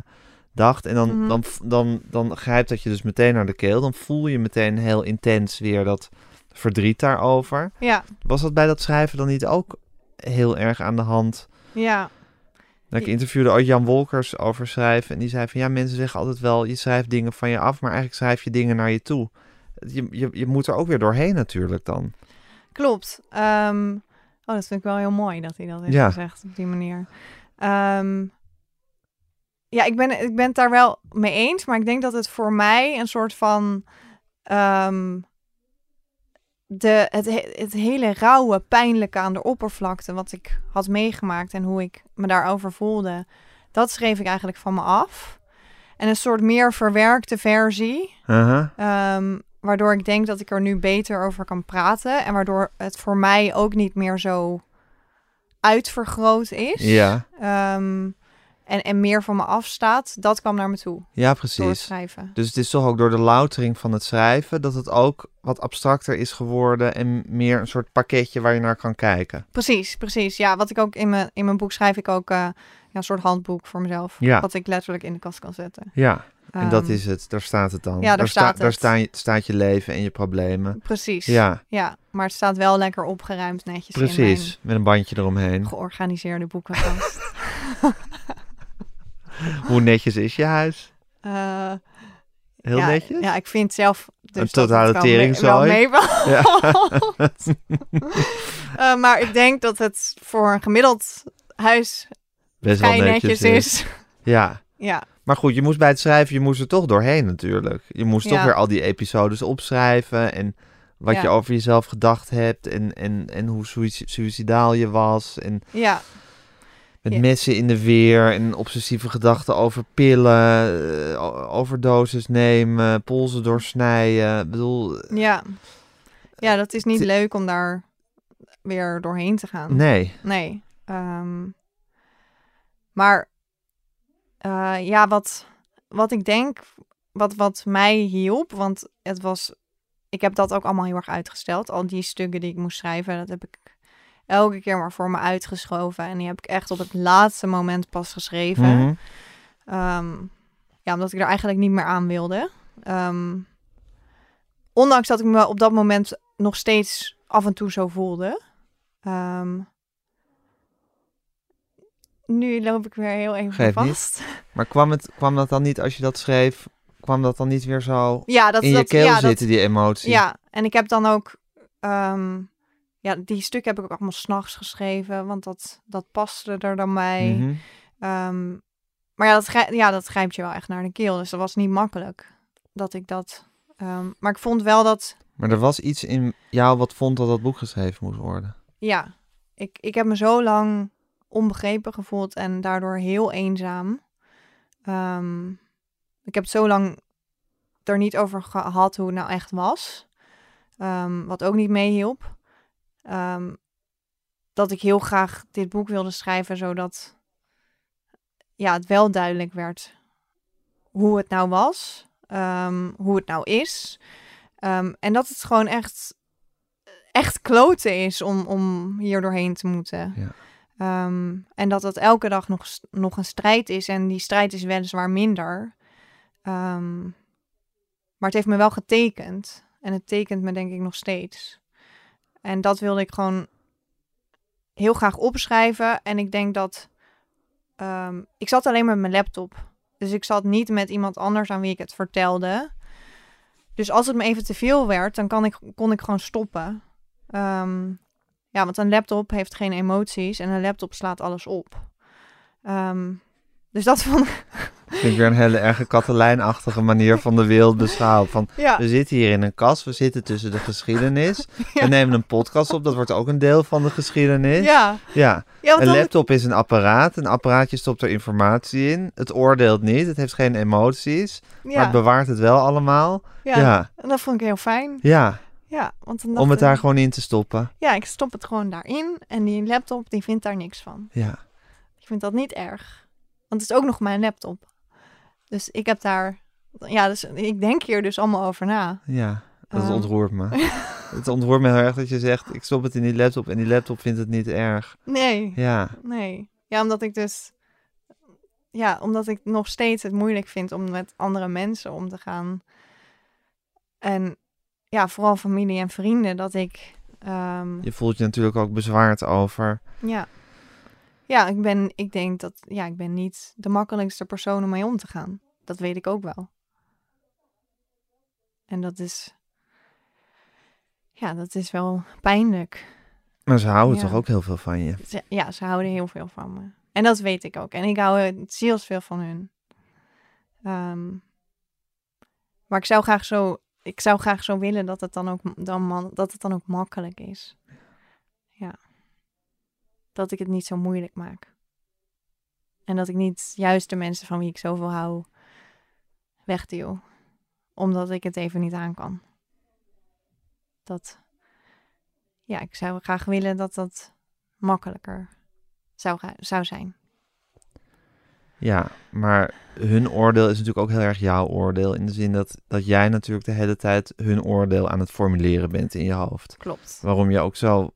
dacht. En dan, Mhm. dan, dan, dan grijpt dat je dus meteen naar de keel. Dan voel je meteen heel intens weer dat verdriet daarover. Ja, Was dat bij dat schrijven dan niet ook heel erg aan de hand? ja, ik interviewde ooit Jan Wolkers over schrijven. En die zei van ja, mensen zeggen altijd wel, je schrijft dingen van je af, maar eigenlijk schrijf je dingen naar je toe. Je, je, je moet er ook weer doorheen natuurlijk dan. klopt. Ehm, oh, dat vind ik wel heel mooi dat hij dat heeft Ja. gezegd op die manier. Ehm, ja, ik ben, ik ben het daar wel mee eens, maar ik denk dat het voor mij een soort van ehm, de, het, he- het hele rauwe, pijnlijke aan de oppervlakte wat ik had meegemaakt en hoe ik me daarover voelde, dat schreef ik eigenlijk van me af. En een soort meer verwerkte versie, Uh-huh. Ehm, waardoor ik denk dat ik er nu beter over kan praten. En waardoor het voor mij ook niet meer zo uitvergroot is. Ja, Ehm, en, en meer van me afstaat. Dat kwam naar me toe ja, door het precies. schrijven. Dus het is toch ook door de loutering van het schrijven dat het ook wat abstracter is geworden en meer een soort pakketje waar je naar kan kijken. Precies, precies. Ja, wat ik ook in mijn, in mijn boek schrijf ik ook eh, ja, een soort handboek voor mezelf. Ja. Wat ik letterlijk in de kast kan zetten. Ja, en dat Ehm, is het. Daar staat het dan. ja, daar sta- staat daar staan je, staat je leven en je problemen. Precies. Ja, ja, maar het staat wel lekker opgeruimd netjes in precies. Met een bandje eromheen. georganiseerde boekenkast. (laughs) (laughs) Hoe netjes is je huis? Eh, Heel ja, netjes? Ja, ik vind zelf dus Een totale mee- teringzooi. meevalt. Ja. (laughs) Eh, maar ik denk dat het voor een gemiddeld huis Best wel netjes, is. is. Ja. (laughs) Ja, Maar goed, je moest bij het schrijven, je moest er toch doorheen natuurlijk. Je moest toch weer al die episodes opschrijven en wat Ja. je over jezelf gedacht hebt en, en, en hoe sui- suicidaal je was. En ja, met messen in de weer en obsessieve gedachten over pillen, eh, o- overdoses nemen, polsen doorsnijden. Ik bedoel, ja. Ja, dat is niet leuk om daar weer doorheen te gaan. nee. Nee. ehm, maar eh, ja, wat, wat ik denk, wat, wat mij hielp, want het was, ik heb dat ook allemaal heel erg uitgesteld. Al die stukken die ik moest schrijven, dat heb ik elke keer maar voor me uitgeschoven. En die heb ik echt op het laatste moment pas geschreven. Mhm. Ehm, ja, omdat ik er eigenlijk niet meer aan wilde. Ehm, ondanks dat ik me op dat moment nog steeds af en toe zo voelde. Ehm, nu loop ik weer heel even niet. vast. Maar kwam, het, kwam dat dan niet, als je dat schreef, kwam dat dan niet weer zo Ja, dat in je dat, keel ja, dat- zitten, die emotie? Ja, en ik heb dan ook... ja, die stuk heb ik ook allemaal s'nachts geschreven, want dat, dat paste er dan bij. Mhm. Ehm, maar ja dat, ja, dat grijpt je wel echt naar de keel. Dus dat was niet makkelijk dat ik dat... ehm, maar ik vond wel dat... Maar er was iets in jou wat vond dat dat boek geschreven moest worden. Ja, ik, ik heb me zo lang onbegrepen gevoeld en daardoor heel eenzaam. Ehm, ik heb zo lang er niet over gehad hoe het nou echt was. Wat ook niet meehielp. Ehm, dat ik heel graag dit boek wilde schrijven, zodat ja, het wel duidelijk werd hoe het nou was, ehm, hoe het nou is. Ehm, en dat het gewoon echt, echt kloten is om, om hier doorheen te moeten. Ja. En dat het elke dag nog, nog een strijd is. En die strijd is weliswaar minder. Maar het heeft me wel getekend. En het tekent me denk ik nog steeds. En dat wilde ik gewoon heel graag opschrijven. En ik denk dat... ehm, ik zat alleen met mijn laptop. Dus ik zat niet met iemand anders aan wie ik het vertelde. Dus als het me even te veel werd, dan kan ik, kon ik gewoon stoppen. Ehm, ja, want een laptop heeft geen emoties en een laptop slaat alles op. Ehm, dus dat (laughs) vond ik... Vind ik weer een hele erge Katelijnachtige manier van de wereld beschouwen. Van, Ja, we zitten hier in een kast, we zitten tussen de geschiedenis. (laughs) We nemen een podcast op, dat wordt ook een deel van de geschiedenis. ja. Ja, een laptop is een apparaat. Een apparaatje stopt er informatie in. Het oordeelt niet, het heeft geen emoties. Maar het bewaart het wel allemaal. ja. Ja, En dat vond ik heel fijn. ja. Ja, want dan Om het ik- daar gewoon in te stoppen. Ja, ik stop het gewoon daarin en die laptop die vindt daar niks van. Ja, Ik vind dat niet erg. Want het is ook nog mijn laptop. Dus ik heb daar... Ja, dus ik denk hier dus allemaal over na. ja. Dat Ehm. ontroert me. (laughs) Het ontroert me heel erg dat je zegt, ik stop het in die laptop en die laptop vindt het niet erg. Nee, Ja, nee. Ja, omdat ik dus... Ja, omdat ik nog steeds het moeilijk vind om met andere mensen om te gaan. En ja, vooral familie en vrienden, dat ik... ehm, je voelt je natuurlijk ook bezwaard over. Ja. Ja, ik ben, ik denk dat, ja, ik ben niet de makkelijkste persoon om mee om te gaan. Dat weet ik ook wel. En dat is, ja, dat is wel pijnlijk. Maar ze houden Ja. toch ook heel veel van je. Ze, ja, ze houden heel veel van me. En dat weet ik ook. En ik hou zielsveel van hun. Ehm, maar ik zou graag zo, ik zou graag zo willen dat het dan ook, dan man, dat het dan ook makkelijk is. Dat ik het niet zo moeilijk maak. En dat ik niet juist de mensen van wie ik zoveel hou wegduw. Omdat ik het even niet aan kan. Dat, ja, ik zou graag willen dat dat makkelijker zou, zou zijn. Ja, maar hun oordeel is natuurlijk ook heel erg jouw oordeel. In de zin dat, dat jij natuurlijk de hele tijd hun oordeel aan het formuleren bent in je hoofd. Klopt. Waarom je ook zo,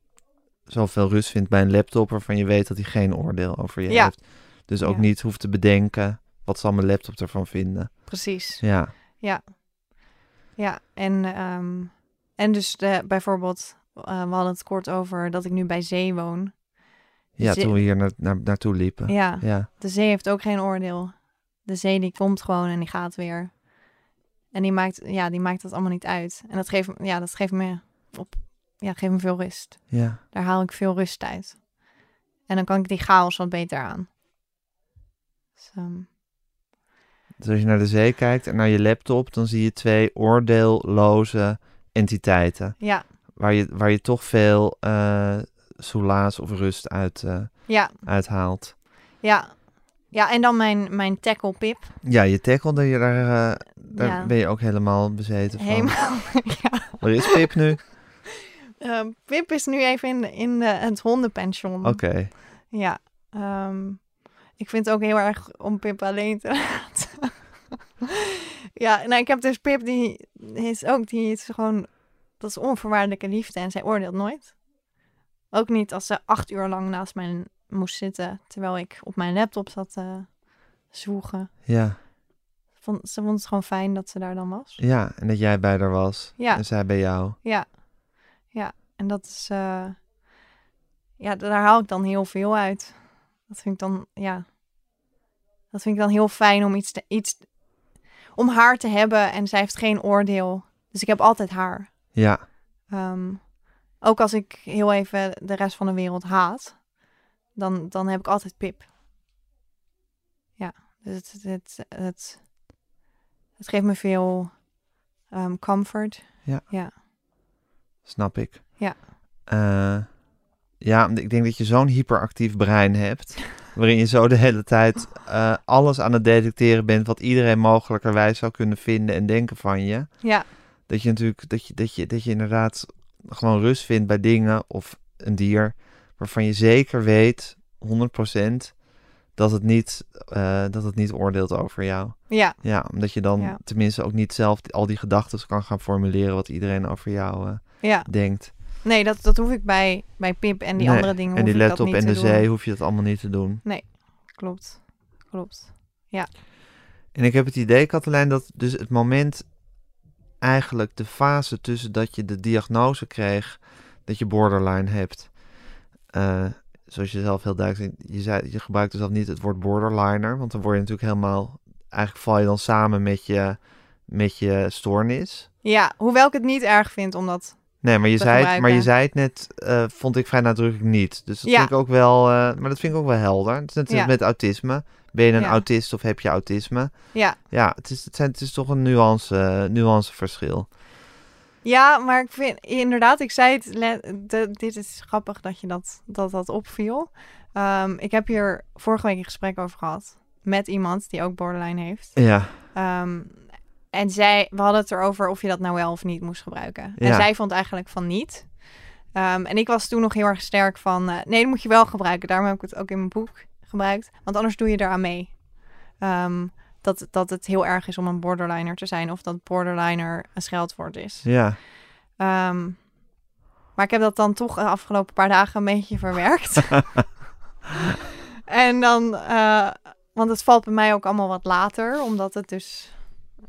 zoveel rust vindt bij een laptop waarvan je weet dat hij geen oordeel over je Ja. heeft. Dus ook Ja. niet hoeft te bedenken, wat zal mijn laptop ervan vinden? Precies. Ja, Ja, en, ehm, en dus de, bijvoorbeeld, eh, we hadden het kort over dat ik nu bij zee woon. ja toen we hier naar, naar, naartoe liepen. Ja, Ja, de zee heeft ook geen oordeel. De zee die komt gewoon en die gaat weer. En die maakt, ja, die maakt dat allemaal niet uit. En dat geeft, ja, dat geeft me op, ja, geeft me veel rust. ja. Daar haal ik veel rust uit. En dan kan ik die chaos wat beter aan. Dus, ehm, Dus als je naar de zee kijkt en naar je laptop, dan zie je twee oordeelloze entiteiten. ja, Waar je, waar je toch veel eh soelaas of rust uit, eh, ja, uithaalt. ja. Ja, en dan mijn, mijn tackle pip. Ja, je tackle, daar, eh, daar Ja. ben je ook helemaal bezeten van. Helemaal. (laughs) ja. Waar is Pip nu? Ehm, Pip is nu even in, in de, het hondenpension. Oké. Ja. ehm, ik vind het ook heel erg om Pip alleen te (laughs) laten. ja, nou, ik heb dus Pip, die is ook, die is gewoon, dat is onvoorwaardelijke liefde en zij oordeelt nooit. Ook niet als ze acht uur lang naast mij moest zitten, terwijl ik op mijn laptop zat te zwoegen. Ja. Vond, ze vond het gewoon fijn dat ze daar dan was. ja, en dat jij bij haar was. Ja. En zij bij jou. Ja, ja. En dat is, eh, ja, daar haal ik dan heel veel uit. Dat vind ik dan, ja, dat vind ik dan heel fijn om iets, te, iets, om haar te hebben en zij heeft geen oordeel. Dus ik heb altijd haar. Ja. Ehm, ook als ik heel even de rest van de wereld haat, dan, dan heb ik altijd Pip. Ja, dus het, het, het, het geeft me veel ehm, comfort. Ja. Ja. Snap ik. Ja. Eh, ja, ik denk dat je zo'n hyperactief brein hebt. (laughs) waarin je zo de hele tijd eh, alles aan het detecteren bent. wat iedereen mogelijkerwijs zou kunnen vinden en denken van je. Ja, Dat je natuurlijk, dat je, dat je, dat je inderdaad gewoon rust vindt bij dingen of een dier. waarvan je zeker weet, 100%, dat het niet, eh, dat het niet oordeelt over jou. ja, Ja, omdat je dan Ja. tenminste ook niet zelf al die gedachten kan gaan formuleren wat iedereen over jou ja. denkt. Nee, dat, dat hoef ik bij, bij Pip en die Nee, andere dingen En die dat laptop en de doen. zee hoef je dat allemaal niet te doen. Klopt, klopt. En ik heb het idee, Katelijn, dat dus het moment eigenlijk de fase tussen dat je de diagnose kreeg dat je borderline hebt. eh, zoals je zelf heel duidelijk je, zei, je gebruikte zelf niet het woord borderliner, want dan word je natuurlijk helemaal, eigenlijk val je dan samen met je, met je stoornis. Ja, hoewel ik het niet erg vind, omdat... Nee, maar je, zei het, maar je zei het net, eh, vond ik vrij nadrukkelijk niet. Dus dat Ja. vind ik ook wel, eh, maar dat vind ik ook wel helder. Het is net Ja. met autisme. Ben je een Ja. autist of heb je autisme? Ja, Ja, het is, het zijn, het is toch een nuance, nuanceverschil. ja maar ik vind inderdaad, ik zei het, de- dit is grappig dat je dat, dat, dat opviel. Ehm, ik heb hier vorige week een gesprek over gehad met iemand die ook borderline heeft. Ja, Ehm, en zij, we hadden het erover of je dat nou wel of niet moest gebruiken. En zij vond eigenlijk van niet. Ehm, en ik was toen nog heel erg sterk van, eh, nee, dat moet je wel gebruiken. Daarom heb ik het ook in mijn boek gebruikt. Want anders doe je eraan mee. Ehm, dat, dat het heel erg is om een borderliner te zijn. Of dat borderliner een scheldwoord is. ja, Ehm, Maar ik heb dat dan toch de afgelopen paar dagen een beetje verwerkt. (laughs) en dan, eh, want het valt bij mij ook allemaal wat later, omdat het dus.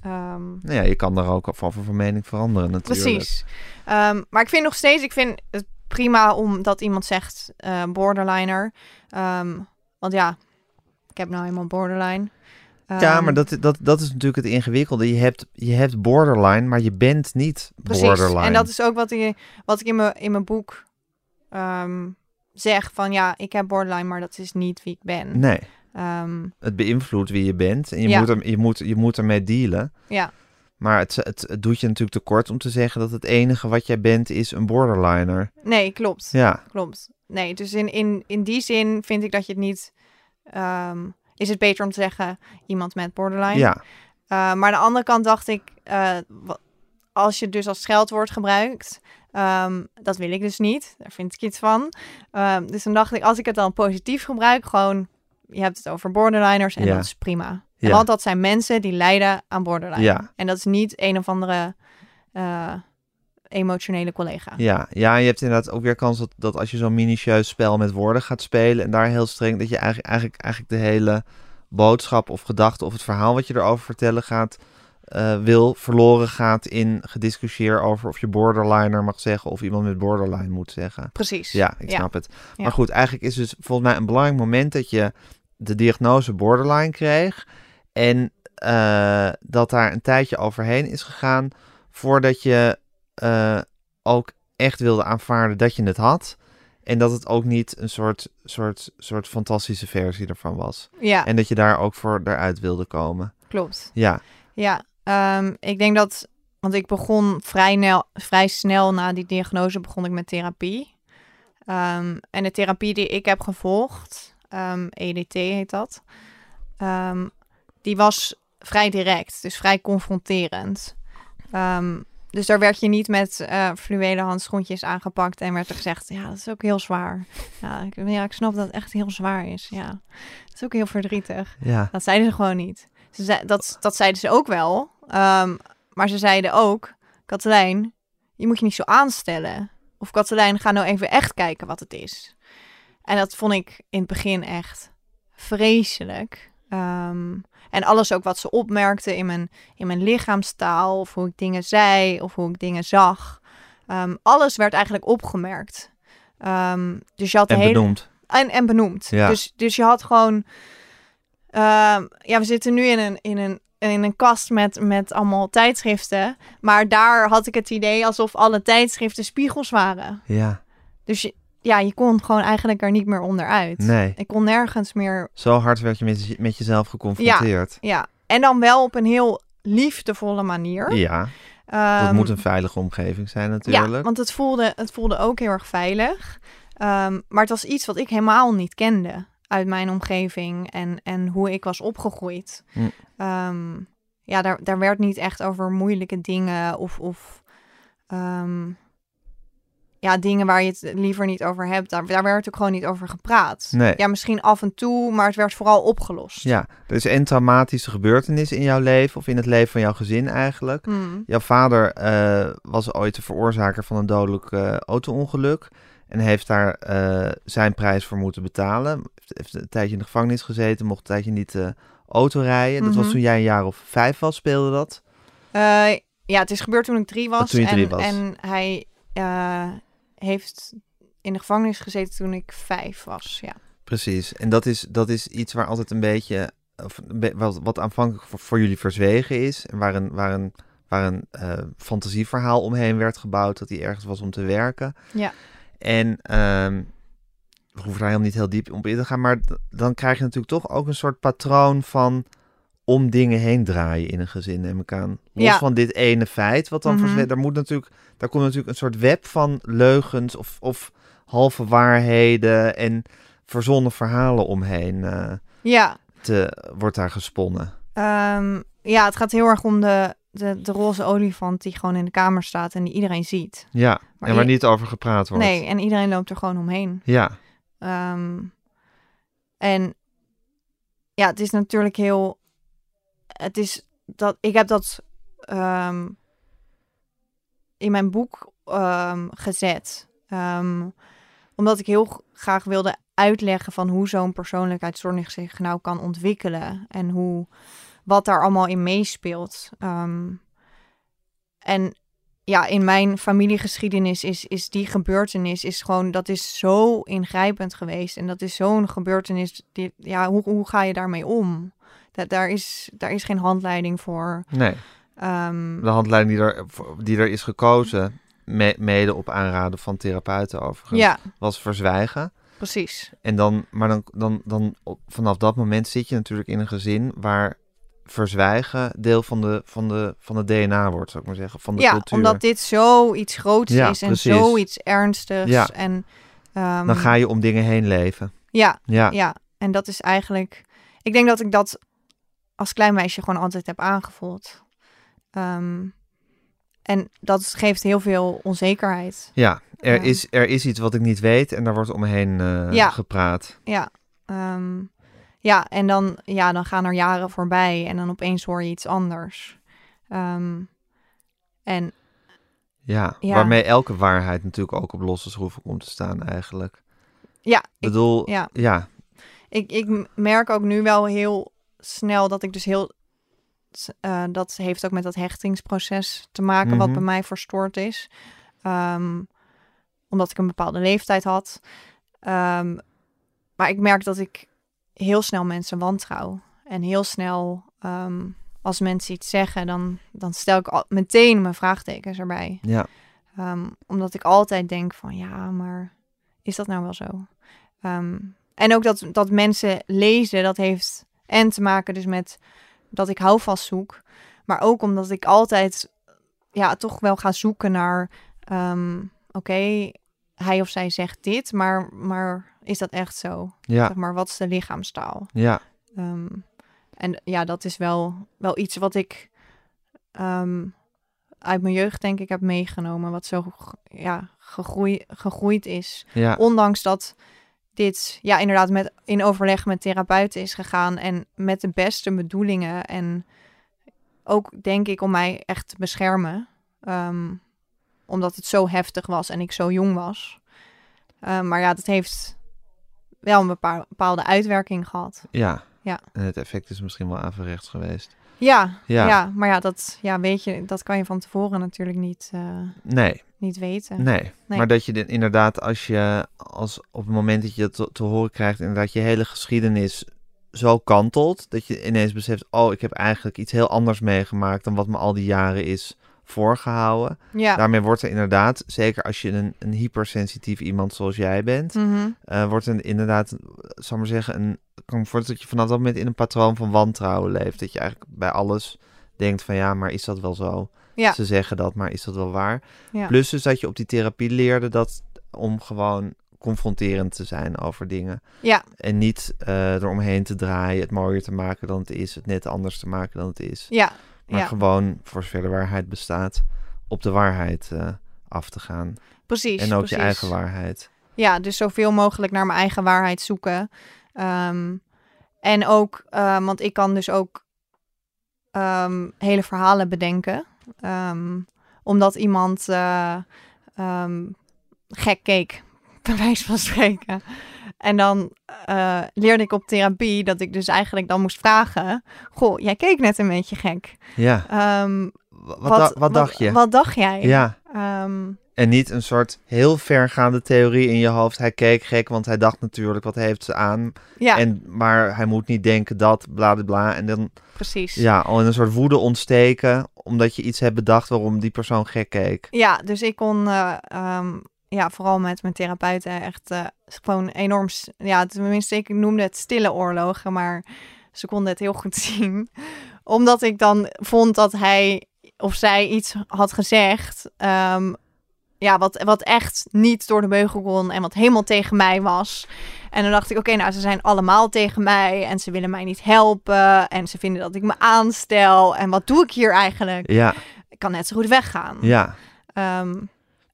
Ehm, Nou ja, je kan daar ook van van mening veranderen natuurlijk. Precies. Ehm, maar ik vind nog steeds, ik vind het prima omdat iemand zegt eh, borderliner. Ehm, want ja, ik heb nou eenmaal borderline. Ja, maar dat, dat, dat is natuurlijk het ingewikkelde. Je hebt, je hebt borderline, maar je bent niet Precies. borderline. En dat is ook wat ik, wat ik in mijn, in mijn boek zeg. Van ja, ik heb borderline, maar dat is niet wie ik ben. Nee, Ehm, het beïnvloedt wie je bent. En je, Ja. moet, er, je, moet, je moet ermee dealen. ja, Maar het, het, het doet je natuurlijk tekort om te zeggen dat het enige wat jij bent is een borderliner. nee, klopt. Ja, Klopt. Nee, dus in, in, in die zin vind ik dat je het niet... ehm, is het beter om te zeggen iemand met borderline. ja, Uh, maar aan de andere kant dacht ik, eh, als je dus als scheldwoord gebruikt, ehm, dat wil ik dus niet. Daar vind ik iets van. Dus dan dacht ik, als ik het dan positief gebruik, gewoon, je hebt het over borderliners en Ja. dat is prima. Ja. Want dat zijn mensen die lijden aan borderline. Ja. En dat is niet een of andere eh, emotionele collega. ja. ja, je hebt inderdaad ook weer kans dat, dat als je zo'n minutieus spel met woorden gaat spelen en daar heel streng, dat je eigenlijk, eigenlijk, eigenlijk de hele boodschap of gedachte of het verhaal wat je erover vertellen gaat, eh, wil, verloren gaat in gediscussieer over of je borderliner mag zeggen of iemand met borderline moet zeggen. Precies. Ja, ik Ja. snap het. Ja. Maar goed, eigenlijk is dus volgens mij een belangrijk moment dat je de diagnose borderline kreeg. En eh, dat daar een tijdje overheen is gegaan voordat je eh, ook echt wilde aanvaarden dat je het had. En dat het ook niet een soort, soort, soort fantastische versie ervan was. Ja, En dat je daar ook voor eruit wilde komen. klopt. Ja, Ja, ehm, ik denk dat, want ik begon vrij, nel, vrij snel na die diagnose begon ik met therapie. Ehm, en de therapie die ik heb gevolgd, ehm, EDT heet dat, ehm, die was vrij direct, dus vrij confronterend. Ehm, dus daar werd je niet met eh fluwelen handschoentjes aangepakt en werd er gezegd, ja, dat is ook heel zwaar. Ja, ik, ja, ik snap dat het echt heel zwaar is. Ja, dat is ook heel verdrietig. ja, Dat zeiden ze gewoon niet. Ze zei, dat, dat zeiden ze ook wel. Maar ze zeiden ook, Katelijn, je moet je niet zo aanstellen. Of Katelijn, ga nou even echt kijken wat het is. En dat vond ik in het begin echt vreselijk. Ehm, en alles ook wat ze opmerkte in mijn, in mijn lichaamstaal, of hoe ik dingen zei, of hoe ik dingen zag. Ehm, alles werd eigenlijk opgemerkt. Ehm, dus je had en hele... benoemd. En, en benoemd. Ja. Dus, dus je had gewoon. ja, we zitten nu in een, in een, in een kast met, met allemaal tijdschriften. Maar daar had ik het idee alsof alle tijdschriften spiegels waren. Ja, Dus je, ja, je kon gewoon eigenlijk er niet meer onderuit. nee. Ik kon nergens meer. Zo hard werd je met, met jezelf geconfronteerd. Ja. En dan wel op een heel liefdevolle manier. Ja, dat Ehm, moet een veilige omgeving zijn Ja, natuurlijk. want het voelde, het voelde ook heel erg veilig. Ehm, maar het was iets wat ik helemaal niet kende uit mijn omgeving en, en hoe ik was opgegroeid. Hm. Ehm, ja, daar, daar werd niet echt over moeilijke dingen of, of ja, dingen waar je het liever niet over hebt. Daar, daar werd ook gewoon niet over gepraat. Nee. Ja, misschien af en toe, maar het werd vooral opgelost. Ja, er is een traumatische gebeurtenis in jouw leven of in het leven van jouw gezin eigenlijk. Hm. Jouw vader eh, was ooit de veroorzaker van een dodelijk eh, auto-ongeluk en heeft daar eh, zijn prijs voor moeten betalen. Heeft, een tijdje in de gevangenis gezeten, mocht een tijdje niet auto rijden. Dat was Mhm. toen jij een jaar of vijf was, speelde dat. Ja, het is gebeurd toen ik drie was. Oh, toen je drie en, was. en hij heeft in de gevangenis gezeten toen ik vijf was. Ja. Precies. En dat is, dat is iets waar altijd een beetje, of wat, wat aanvankelijk voor, voor jullie verzwegen is. En waar een, waar een, waar een eh, fantasieverhaal omheen werd gebouwd dat hij ergens was om te werken. Ja. En ehm, we hoeven daar helemaal niet heel diep op in te gaan, maar dan krijg je natuurlijk toch ook een soort patroon van om dingen heen draaien in een gezin, neem ik aan. Los Ja. van dit ene feit, wat dan Mhm. verzwe- daar moet natuurlijk, daar komt natuurlijk een soort web van leugens of, of halve waarheden en verzonnen verhalen omheen eh, Ja, te, wordt daar gesponnen. ehm, ja, het gaat heel erg om de, de, de roze olifant die gewoon in de kamer staat en die iedereen ziet. Ja, Maar en waar je- niet over gepraat wordt. Nee, en iedereen loopt er gewoon omheen. Ja, Ehm, en ja, het is natuurlijk heel. Het is dat ik heb dat ehm, in mijn boek ehm, gezet. Ehm, omdat ik heel graag wilde uitleggen van hoe zo'n persoonlijkheidsstoornis zich nou kan ontwikkelen. En hoe, wat daar allemaal in meespeelt. En ja, in mijn familiegeschiedenis is, is die gebeurtenis is gewoon, dat is zo ingrijpend geweest. En dat is zo'n gebeurtenis, die, ja, hoe, hoe ga je daarmee om? Dat, daar, is, daar is geen handleiding voor. Nee, Ehm, de handleiding die er, die er is gekozen, me- mede op aanraden van therapeuten overigens, ja, was verzwijgen. precies. En dan, maar dan, dan, dan op, vanaf dat moment zit je natuurlijk in een gezin waar verzwijgen deel van de, van de, van het DNA wordt, zou ik maar zeggen, van de Ja, cultuur. omdat dit zoiets groots Ja, is en precies. zoiets ernstigs. Ja. En, ehm, Dan ga je om dingen heen leven. ja, Ja, ja, en dat is eigenlijk... Ik denk dat ik dat als klein meisje gewoon altijd heb aangevoeld. Ehm, en dat geeft heel veel onzekerheid. ja. Er, Ja. Is, er is iets wat ik niet weet en daar wordt omheen eh, Ja. gepraat. Ja, ehm, ja en dan, ja, dan gaan er jaren voorbij en dan opeens hoor je iets anders. Ehm, en Ja, Ja. waarmee elke waarheid natuurlijk ook op losse schroeven komt te staan eigenlijk. ja, Ik ik, bedoel, ja. ja, ik, ik merk ook nu wel heel snel dat ik dus heel... eh, dat heeft ook met dat hechtingsproces te maken, wat Mhm. bij mij verstoord is. Ehm, omdat ik een bepaalde leeftijd had. Ehm, maar ik merk dat ik heel snel mensen wantrouw. En heel snel, ehm, als mensen iets zeggen, dan, dan stel ik al, meteen mijn vraagtekens erbij. ja, omdat ik altijd denk van ja, maar is dat nou wel zo? En ook dat, dat mensen lezen, dat heeft en te maken dus met dat ik houvast zoek. Maar ook omdat ik altijd ja, toch wel ga zoeken naar ehm, oké, hij of zij zegt dit, maar, maar is dat echt zo? ja, Zeg maar, wat is de lichaamstaal? ja, Ehm, en ja, dat is wel, wel iets wat ik ehm, uit mijn jeugd denk ik heb meegenomen. Wat zo ja, gegroeid, gegroeid is. ja, Ondanks dat dit ja, inderdaad met, in overleg met therapeuten is gegaan. En met de beste bedoelingen. En ook denk ik om mij echt te beschermen. Ehm, omdat het zo heftig was en ik zo jong was. Ehm, maar ja, dat heeft wel een bepaal- bepaalde uitwerking gehad. ja. Ja. En het effect is misschien wel averechts geweest. Ja, Ja. ja. maar ja, dat ja, weet je, dat kan je van tevoren natuurlijk niet, eh, Nee, niet weten. nee, Nee. Maar dat je dit inderdaad, als je, als op het moment dat je het te, te horen krijgt, inderdaad je hele geschiedenis zo kantelt, dat je ineens beseft, oh, ik heb eigenlijk iets heel anders meegemaakt dan wat me al die jaren is voorgehouden. Ja. Daarmee wordt er inderdaad, zeker als je een, een hypersensitief iemand zoals jij bent, Mhm. eh, wordt er inderdaad, zal maar zeggen, een, voorstellen dat je vanaf dat moment in een patroon van wantrouwen leeft. Dat je eigenlijk bij alles denkt van ja, maar is dat wel zo? Ja. Ze zeggen dat, maar is dat wel waar? Ja. Plus dus dat je op die therapie leerde dat om gewoon confronterend te zijn over dingen. Ja. En niet eh, eromheen te draaien, het mooier te maken dan het is, het net anders te maken dan het is. Ja. Maar ja. gewoon, voor zover de waarheid bestaat, op de waarheid eh, af te gaan. precies. en ook precies. je eigen waarheid. Ja, dus zoveel mogelijk naar mijn eigen waarheid zoeken. Ehm, en ook, ehm, want ik kan dus ook ehm, hele verhalen bedenken. Ehm, omdat iemand eh, gek keek, (laughs) bij wijze van spreken. En dan eh, leerde ik op therapie dat ik dus eigenlijk dan moest vragen... Goh, jij keek net een beetje gek. Ja, Ehm, wat, wat, da- wat dacht je? Wat dacht jij? Ja, Ehm, en niet een soort heel vergaande theorie in je hoofd. Hij keek gek, want hij dacht natuurlijk, wat heeft ze aan? ja, En, maar hij moet niet denken dat, bla bla bla. En dan precies. ja, al in een soort woede ontsteken, omdat je iets hebt bedacht waarom die persoon gek keek. Ja, dus ik kon, eh, ehm, ja, vooral met mijn therapeuten echt eh, gewoon enorm, ja, tenminste, ik noemde het stille oorlogen, maar ze konden het heel goed (laughs) zien. Omdat ik dan vond dat hij of zij iets had gezegd, ehm, ja, wat, wat echt niet door de beugel kon en wat helemaal tegen mij was. En dan dacht ik, oké, nou, ze zijn allemaal tegen mij en ze willen mij niet helpen en ze vinden dat ik me aanstel. En wat doe ik hier eigenlijk? Ja, Ik kan net zo goed weggaan. ja. Ehm,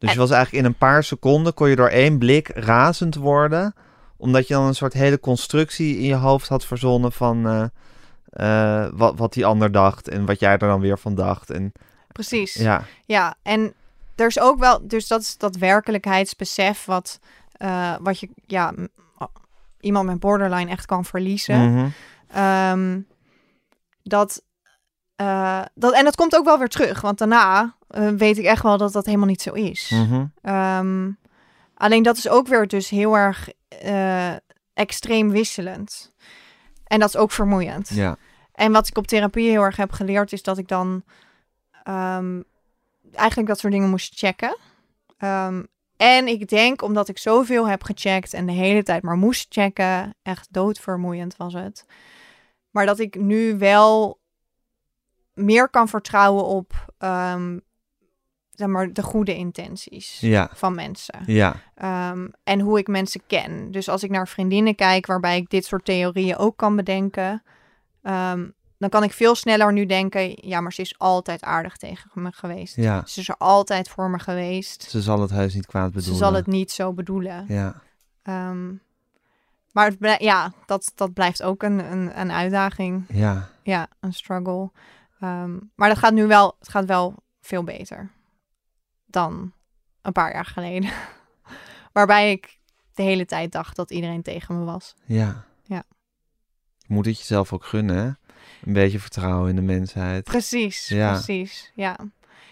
Dus je was eigenlijk in een paar seconden, kon je door één blik razend worden. Omdat je dan een soort hele constructie in je hoofd had verzonnen van eh, eh, wat, wat die ander dacht. En wat jij er dan weer van dacht. En Precies. Ja, ja, en er is ook wel, dus dat is dat werkelijkheidsbesef wat, eh, wat je, ja, m- iemand met borderline echt kan verliezen. Mhm. Ehm, dat, dat, en dat komt ook wel weer terug, want daarna eh, weet ik echt wel dat dat helemaal niet zo is. Mhm. Ehm, alleen dat is ook weer dus heel erg eh, extreem wisselend. En dat is ook vermoeiend. Ja. En wat ik op therapie heel erg heb geleerd, is dat ik dan ehm, eigenlijk dat soort dingen moest checken. Ehm, en ik denk, omdat ik zoveel heb gecheckt en de hele tijd maar moest checken, echt doodvermoeiend was het. Maar dat ik nu wel meer kan vertrouwen op zeg maar, de goede intenties Ja. van mensen. Ja. Ehm, en hoe ik mensen ken. Dus als ik naar vriendinnen kijk waarbij ik dit soort theorieën ook kan bedenken, ehm, dan kan ik veel sneller nu denken, ja, maar ze is altijd aardig tegen me geweest. Ja. Ze is er altijd voor me geweest. Ze zal het huis niet kwaad bedoelen. Ze zal het niet zo bedoelen. Ja. Ehm, maar het ja, dat, dat blijft ook een, een, een uitdaging. Ja. Ja, een struggle. Maar dat gaat nu wel, het gaat wel veel beter dan een paar jaar geleden. (laughs) Waarbij ik de hele tijd dacht dat iedereen tegen me was. Ja. Ja. Je moet het jezelf ook gunnen, hè? Een beetje vertrouwen in de mensheid. Precies, Ja. precies. Ja,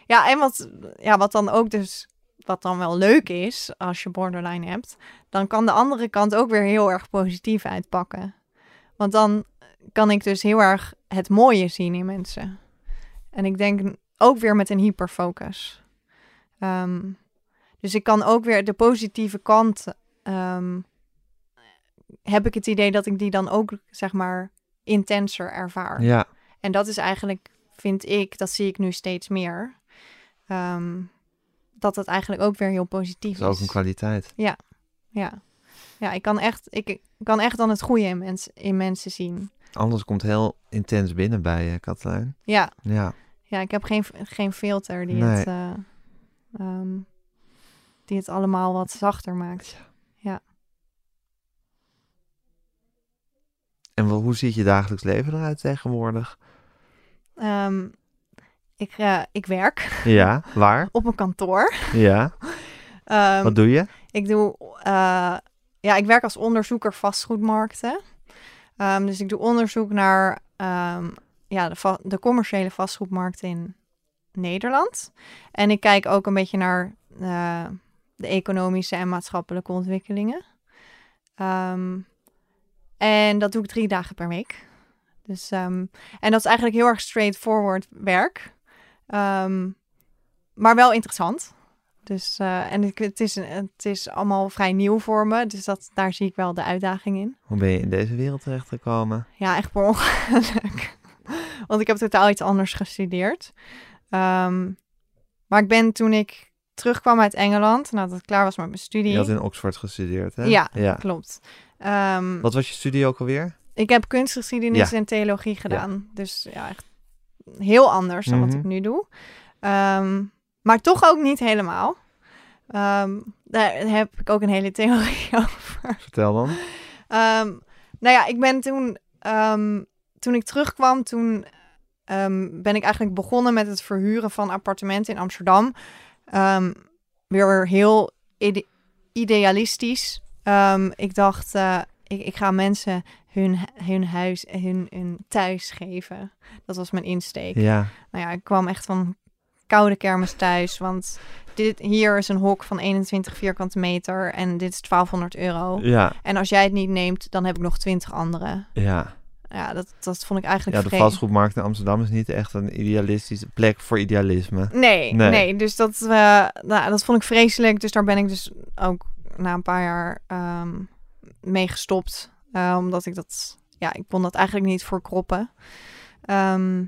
ja en wat, ja, wat dan ook dus, wat dan wel leuk is als je borderline hebt, dan kan de andere kant ook weer heel erg positief uitpakken. Want dan kan ik dus heel erg het mooie zien in mensen. En ik denk ook weer met een hyperfocus. Ehm, dus ik kan ook weer de positieve kant. ehm, heb ik het idee dat ik die dan ook, zeg maar, intenser ervaar. Ja. En dat is eigenlijk, vind ik, dat zie ik nu steeds meer. ehm, dat het eigenlijk ook weer heel positief Dat is is. ook een kwaliteit. Ja. Ja, ik kan echt, ik, ik kan echt dan het goede in, mens, in mensen zien. Alles komt heel intens binnen bij je, Katlijn. Ja, Ja. ja ik heb geen, geen filter die, Nee. het, eh, ehm, die het allemaal wat zachter maakt. En wel, hoe ziet je dagelijks leven eruit tegenwoordig? Ehm, ik, eh, ik werk Ja. Waar? (laughs) op een kantoor. Ja. (laughs) Ehm, Wat doe je? Ik doe, eh, ja, ik werk als onderzoeker vastgoedmarkten. Dus ik doe onderzoek naar ja, de, va- de commerciële vastgoedmarkt in Nederland. En ik kijk ook een beetje naar eh, de economische en maatschappelijke ontwikkelingen. Ehm, en dat doe ik drie dagen per week. Dus, ehm, en dat is eigenlijk heel erg straightforward werk. Ehm, maar wel interessant. Dus, eh, en het, is, het is allemaal vrij nieuw voor me. Dus dat, daar zie ik wel de uitdaging in. Hoe ben je in deze wereld terechtgekomen? Ja, echt per ongeluk. (laughs) Want ik heb totaal iets anders gestudeerd. Ehm, maar ik ben toen ik terugkwam uit Engeland, nadat ik klaar was met mijn studie. Je had in Oxford gestudeerd, hè? Ja. ja. Klopt. Ehm, Wat was je studie ook alweer? ik heb kunstgeschiedenis Ja. en theologie gedaan. Dus ja, echt heel anders dan wat Mhm. ik nu doe. Ehm, maar toch ook niet helemaal. Daar heb ik ook een hele theorie (laughs) over. Vertel dan. Nou ja, ik ben toen, toen ik terugkwam, toen ehm, ben ik eigenlijk begonnen met het verhuren van appartementen in Amsterdam. Ehm, weer heel ide- idealistisch. Ehm, ik dacht, eh, ik, ik ga mensen hun, hun huis, hun, hun thuis geven. Dat was mijn insteek. Ja. Nou ja, ik kwam echt van koude kermis thuis. Want dit, hier is een hok van 21 vierkante meter en dit is 1200 euro. Ja. En als jij het niet neemt, dan heb ik nog 20 andere. Ja. Ja, dat, dat vond ik eigenlijk Ja, de vreemd. vastgoedmarkt in Amsterdam is niet echt een idealistische plek voor idealisme. Nee, Nee. nee. dus dat, eh, nou, dat vond ik vreselijk. Dus daar ben ik dus ook na een paar jaar ehm, mee gestopt. Eh, omdat ik dat, ja, ik kon dat eigenlijk niet voor kroppen. Ehm,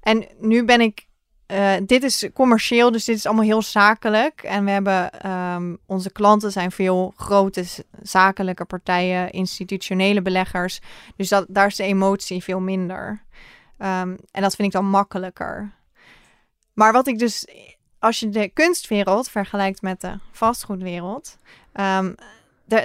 en nu ben ik, eh, dit is commercieel, dus dit is allemaal heel zakelijk. En we hebben, ehm, onze klanten zijn veel grote zakelijke partijen, institutionele beleggers. Dus dat, daar is de emotie veel minder. Ehm, en dat vind ik dan makkelijker. Maar wat ik dus, als je de kunstwereld vergelijkt met de vastgoedwereld, ehm,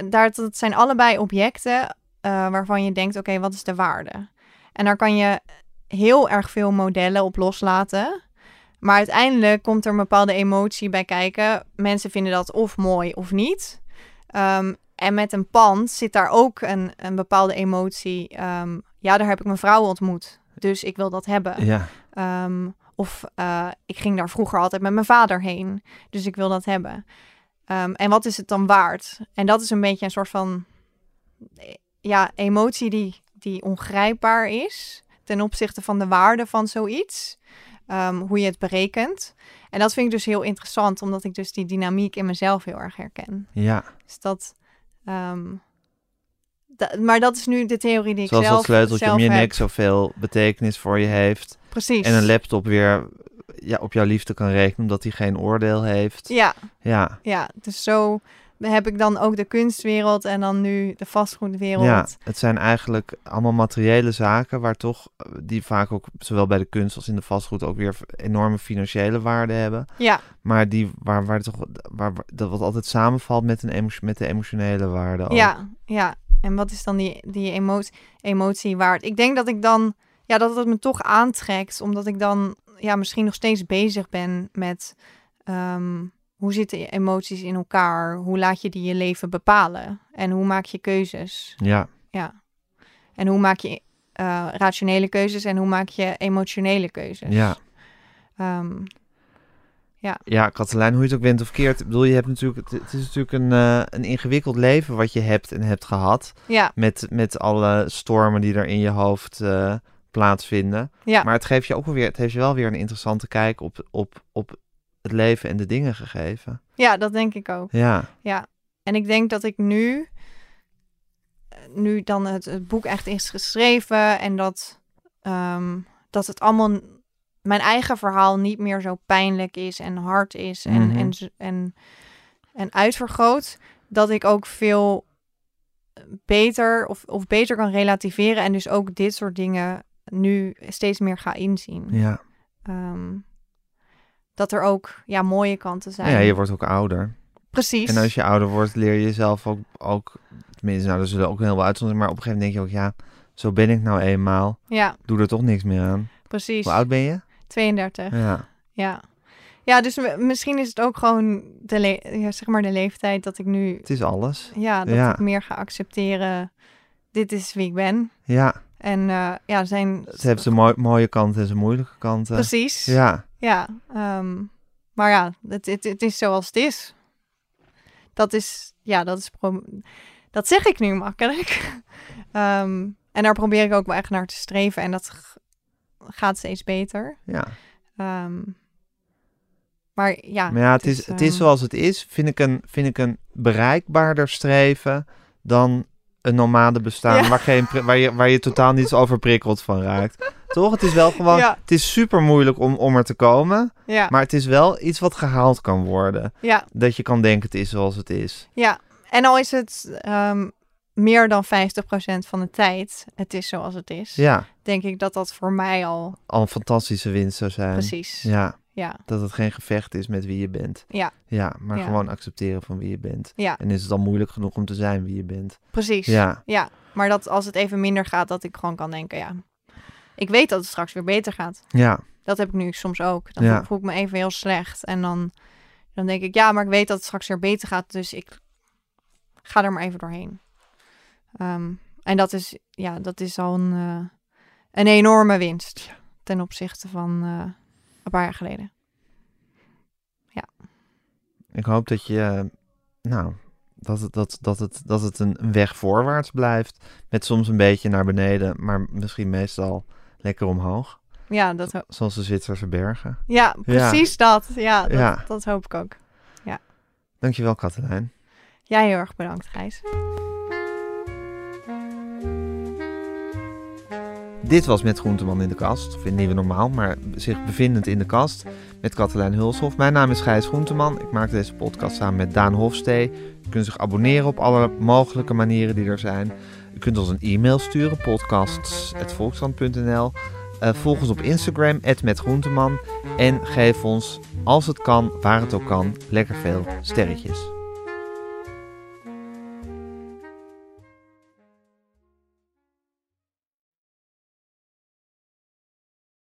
daar, dat zijn allebei objecten eh, waarvan je denkt, oké, wat is de waarde? En daar kan je heel erg veel modellen op loslaten. Maar uiteindelijk komt er een bepaalde emotie bij kijken. Mensen vinden dat of mooi of niet. Ehm, en met een pand zit daar ook een, een bepaalde emotie. Ehm, ja, daar heb ik mijn vrouw ontmoet. Dus ik wil dat hebben. Ja, Ehm, of eh, ik ging daar vroeger altijd met mijn vader heen. Dus ik wil dat hebben. En wat is het dan waard? En dat is een beetje een soort van eh, ja, emotie die, die ongrijpbaar is ten opzichte van de waarde van zoiets. Ehm, hoe je het berekent. En dat vind ik dus heel interessant, omdat ik dus die dynamiek in mezelf heel erg herken. ja. Dus dat. ehm, da- maar dat is nu de theorie die ik Zoals zelf dat sleuteltje om je heb. nek zoveel betekenis voor je heeft. Precies. En een laptop weer ja, op jouw liefde kan rekenen, omdat hij geen oordeel heeft. Ja, Ja, ja, dus zo heb ik dan ook de kunstwereld en dan nu de vastgoedwereld. ja, het zijn eigenlijk allemaal materiële zaken waar toch, eh, die vaak ook zowel bij de kunst als in de vastgoed ook weer enorme financiële waarde hebben. Ja, Maar die, waar, waar toch, waar, waar- dat wat altijd samenvalt met, een met de emotionele waarde ook. ja, ja. En wat is dan die, die emotie, emotie waard? Ik denk dat ik dan, ja, dat het me toch aantrekt, omdat ik dan, ja, misschien nog steeds bezig ben met ehm, hoe zitten je emoties in elkaar? Hoe laat je die je leven bepalen? En hoe maak je keuzes? Ja, Ja. En hoe maak je eh, rationele keuzes en hoe maak je emotionele keuzes? ja. Ehm, Ja, Katelijn, hoe je het ook bent of keert. Ik bedoel, je hebt natuurlijk, het, is natuurlijk een, eh, een ingewikkeld leven wat je hebt en hebt gehad. ja, Met, met alle stormen die er in je hoofd eh, plaatsvinden. ja. Maar het geeft je ook wel weer, het heeft je wel weer een interessante kijk op, op, op het leven en de dingen gegeven. ja, dat denk ik ook. Ja, Ja, en ik denk dat ik nu, eh, nu dan het, het boek echt is geschreven en dat, ehm, dat het allemaal mijn eigen verhaal niet meer zo pijnlijk is en hard is en, Mhm. en, en, en uitvergroot, dat ik ook veel beter of, of beter kan relativeren en dus ook dit soort dingen nu steeds meer ga inzien. ja. Ehm, dat er ook ja, mooie kanten zijn. Ja, je wordt ook ouder. Precies. En als je ouder wordt, leer je jezelf ook, ook tenminste, nou, er zullen ook heel veel uitzonderingen, maar op een gegeven moment denk je ook, ja, zo ben ik nou eenmaal. Ja, Doe er toch niks meer aan. precies. Hoe oud ben je? 32. Ja. Ja. Ja, dus misschien is het ook gewoon de, le- ja, zeg maar de leeftijd dat ik nu... Het is alles. Ja, dat Ja. ik meer ga accepteren. Dit is wie ik ben. Ja, En eh, ja, zijn... het heeft zijn mooi- mooie kanten en zijn moeilijke kanten. Precies. Ja. Ja, ehm, maar ja, het, het, het is zoals het is. Dat is... Ja, dat is... Dat zeg ik nu makkelijk. (laughs) Ehm, en daar probeer ik ook wel echt naar te streven. En dat gaat steeds beter. ja. Ehm, maar ja... Maar ja, het is, het is zoals het is. Vind ik een, vind ik een bereikbaarder streven dan een nomade bestaan Ja. waar, geen, waar, je, waar je totaal niet overprikkeld van raakt. (laughs) Toch? Het is wel gewoon, Ja. het is super moeilijk om, om er te komen, Ja, maar het is wel iets wat gehaald kan worden. ja, Dat je kan denken het is zoals het is. ja. En al is het ehm, meer dan 50% van de tijd, het is zoals het is, Ja, denk ik dat dat voor mij al al een fantastische winst zou zijn. precies. Ja, Ja, ja, dat het geen gevecht is met wie je bent. Ja. Ja, maar Ja. gewoon accepteren van wie je bent. ja, En is het dan moeilijk genoeg om te zijn wie je bent? precies. Ja, Ja, maar dat als het even minder gaat, dat ik gewoon kan denken, ja, ik weet dat het straks weer beter gaat. ja, Dat heb ik nu soms ook. Dan Ja. voel ik me even heel slecht en dan, dan denk ik, ja, maar ik weet dat het straks weer beter gaat, dus ik ga er maar even doorheen. Ehm, en dat is, ja, dat is al een, eh, een enorme winst ten opzichte van eh, een paar jaar geleden. Ik hoop dat je, nou, dat het, dat, dat het, dat het een weg voorwaarts blijft. Met soms een beetje naar beneden, maar misschien meestal lekker omhoog. Ja, dat, ho- Zoals de Zwitserse bergen. ja precies dat. Ja, dat, Ja. dat hoop ik ook. Dankjewel, Katelijn. Jij heel erg bedankt, Gijs. Dit was Met Groenteman in de kast. Of in Nieuwe Normaal, maar zich bevindend in de kast. Met Katelijn Hulshoff. Mijn naam is Gijs Groenteman. Ik maak deze podcast samen met Daan Hofstee. U kunt zich abonneren op alle mogelijke manieren die er zijn. U kunt ons een e-mail sturen, podcasts.volkskrant.nl. Eh, volg ons op Instagram, @metgroenteman En geef ons, als het kan, waar het ook kan, lekker veel sterretjes.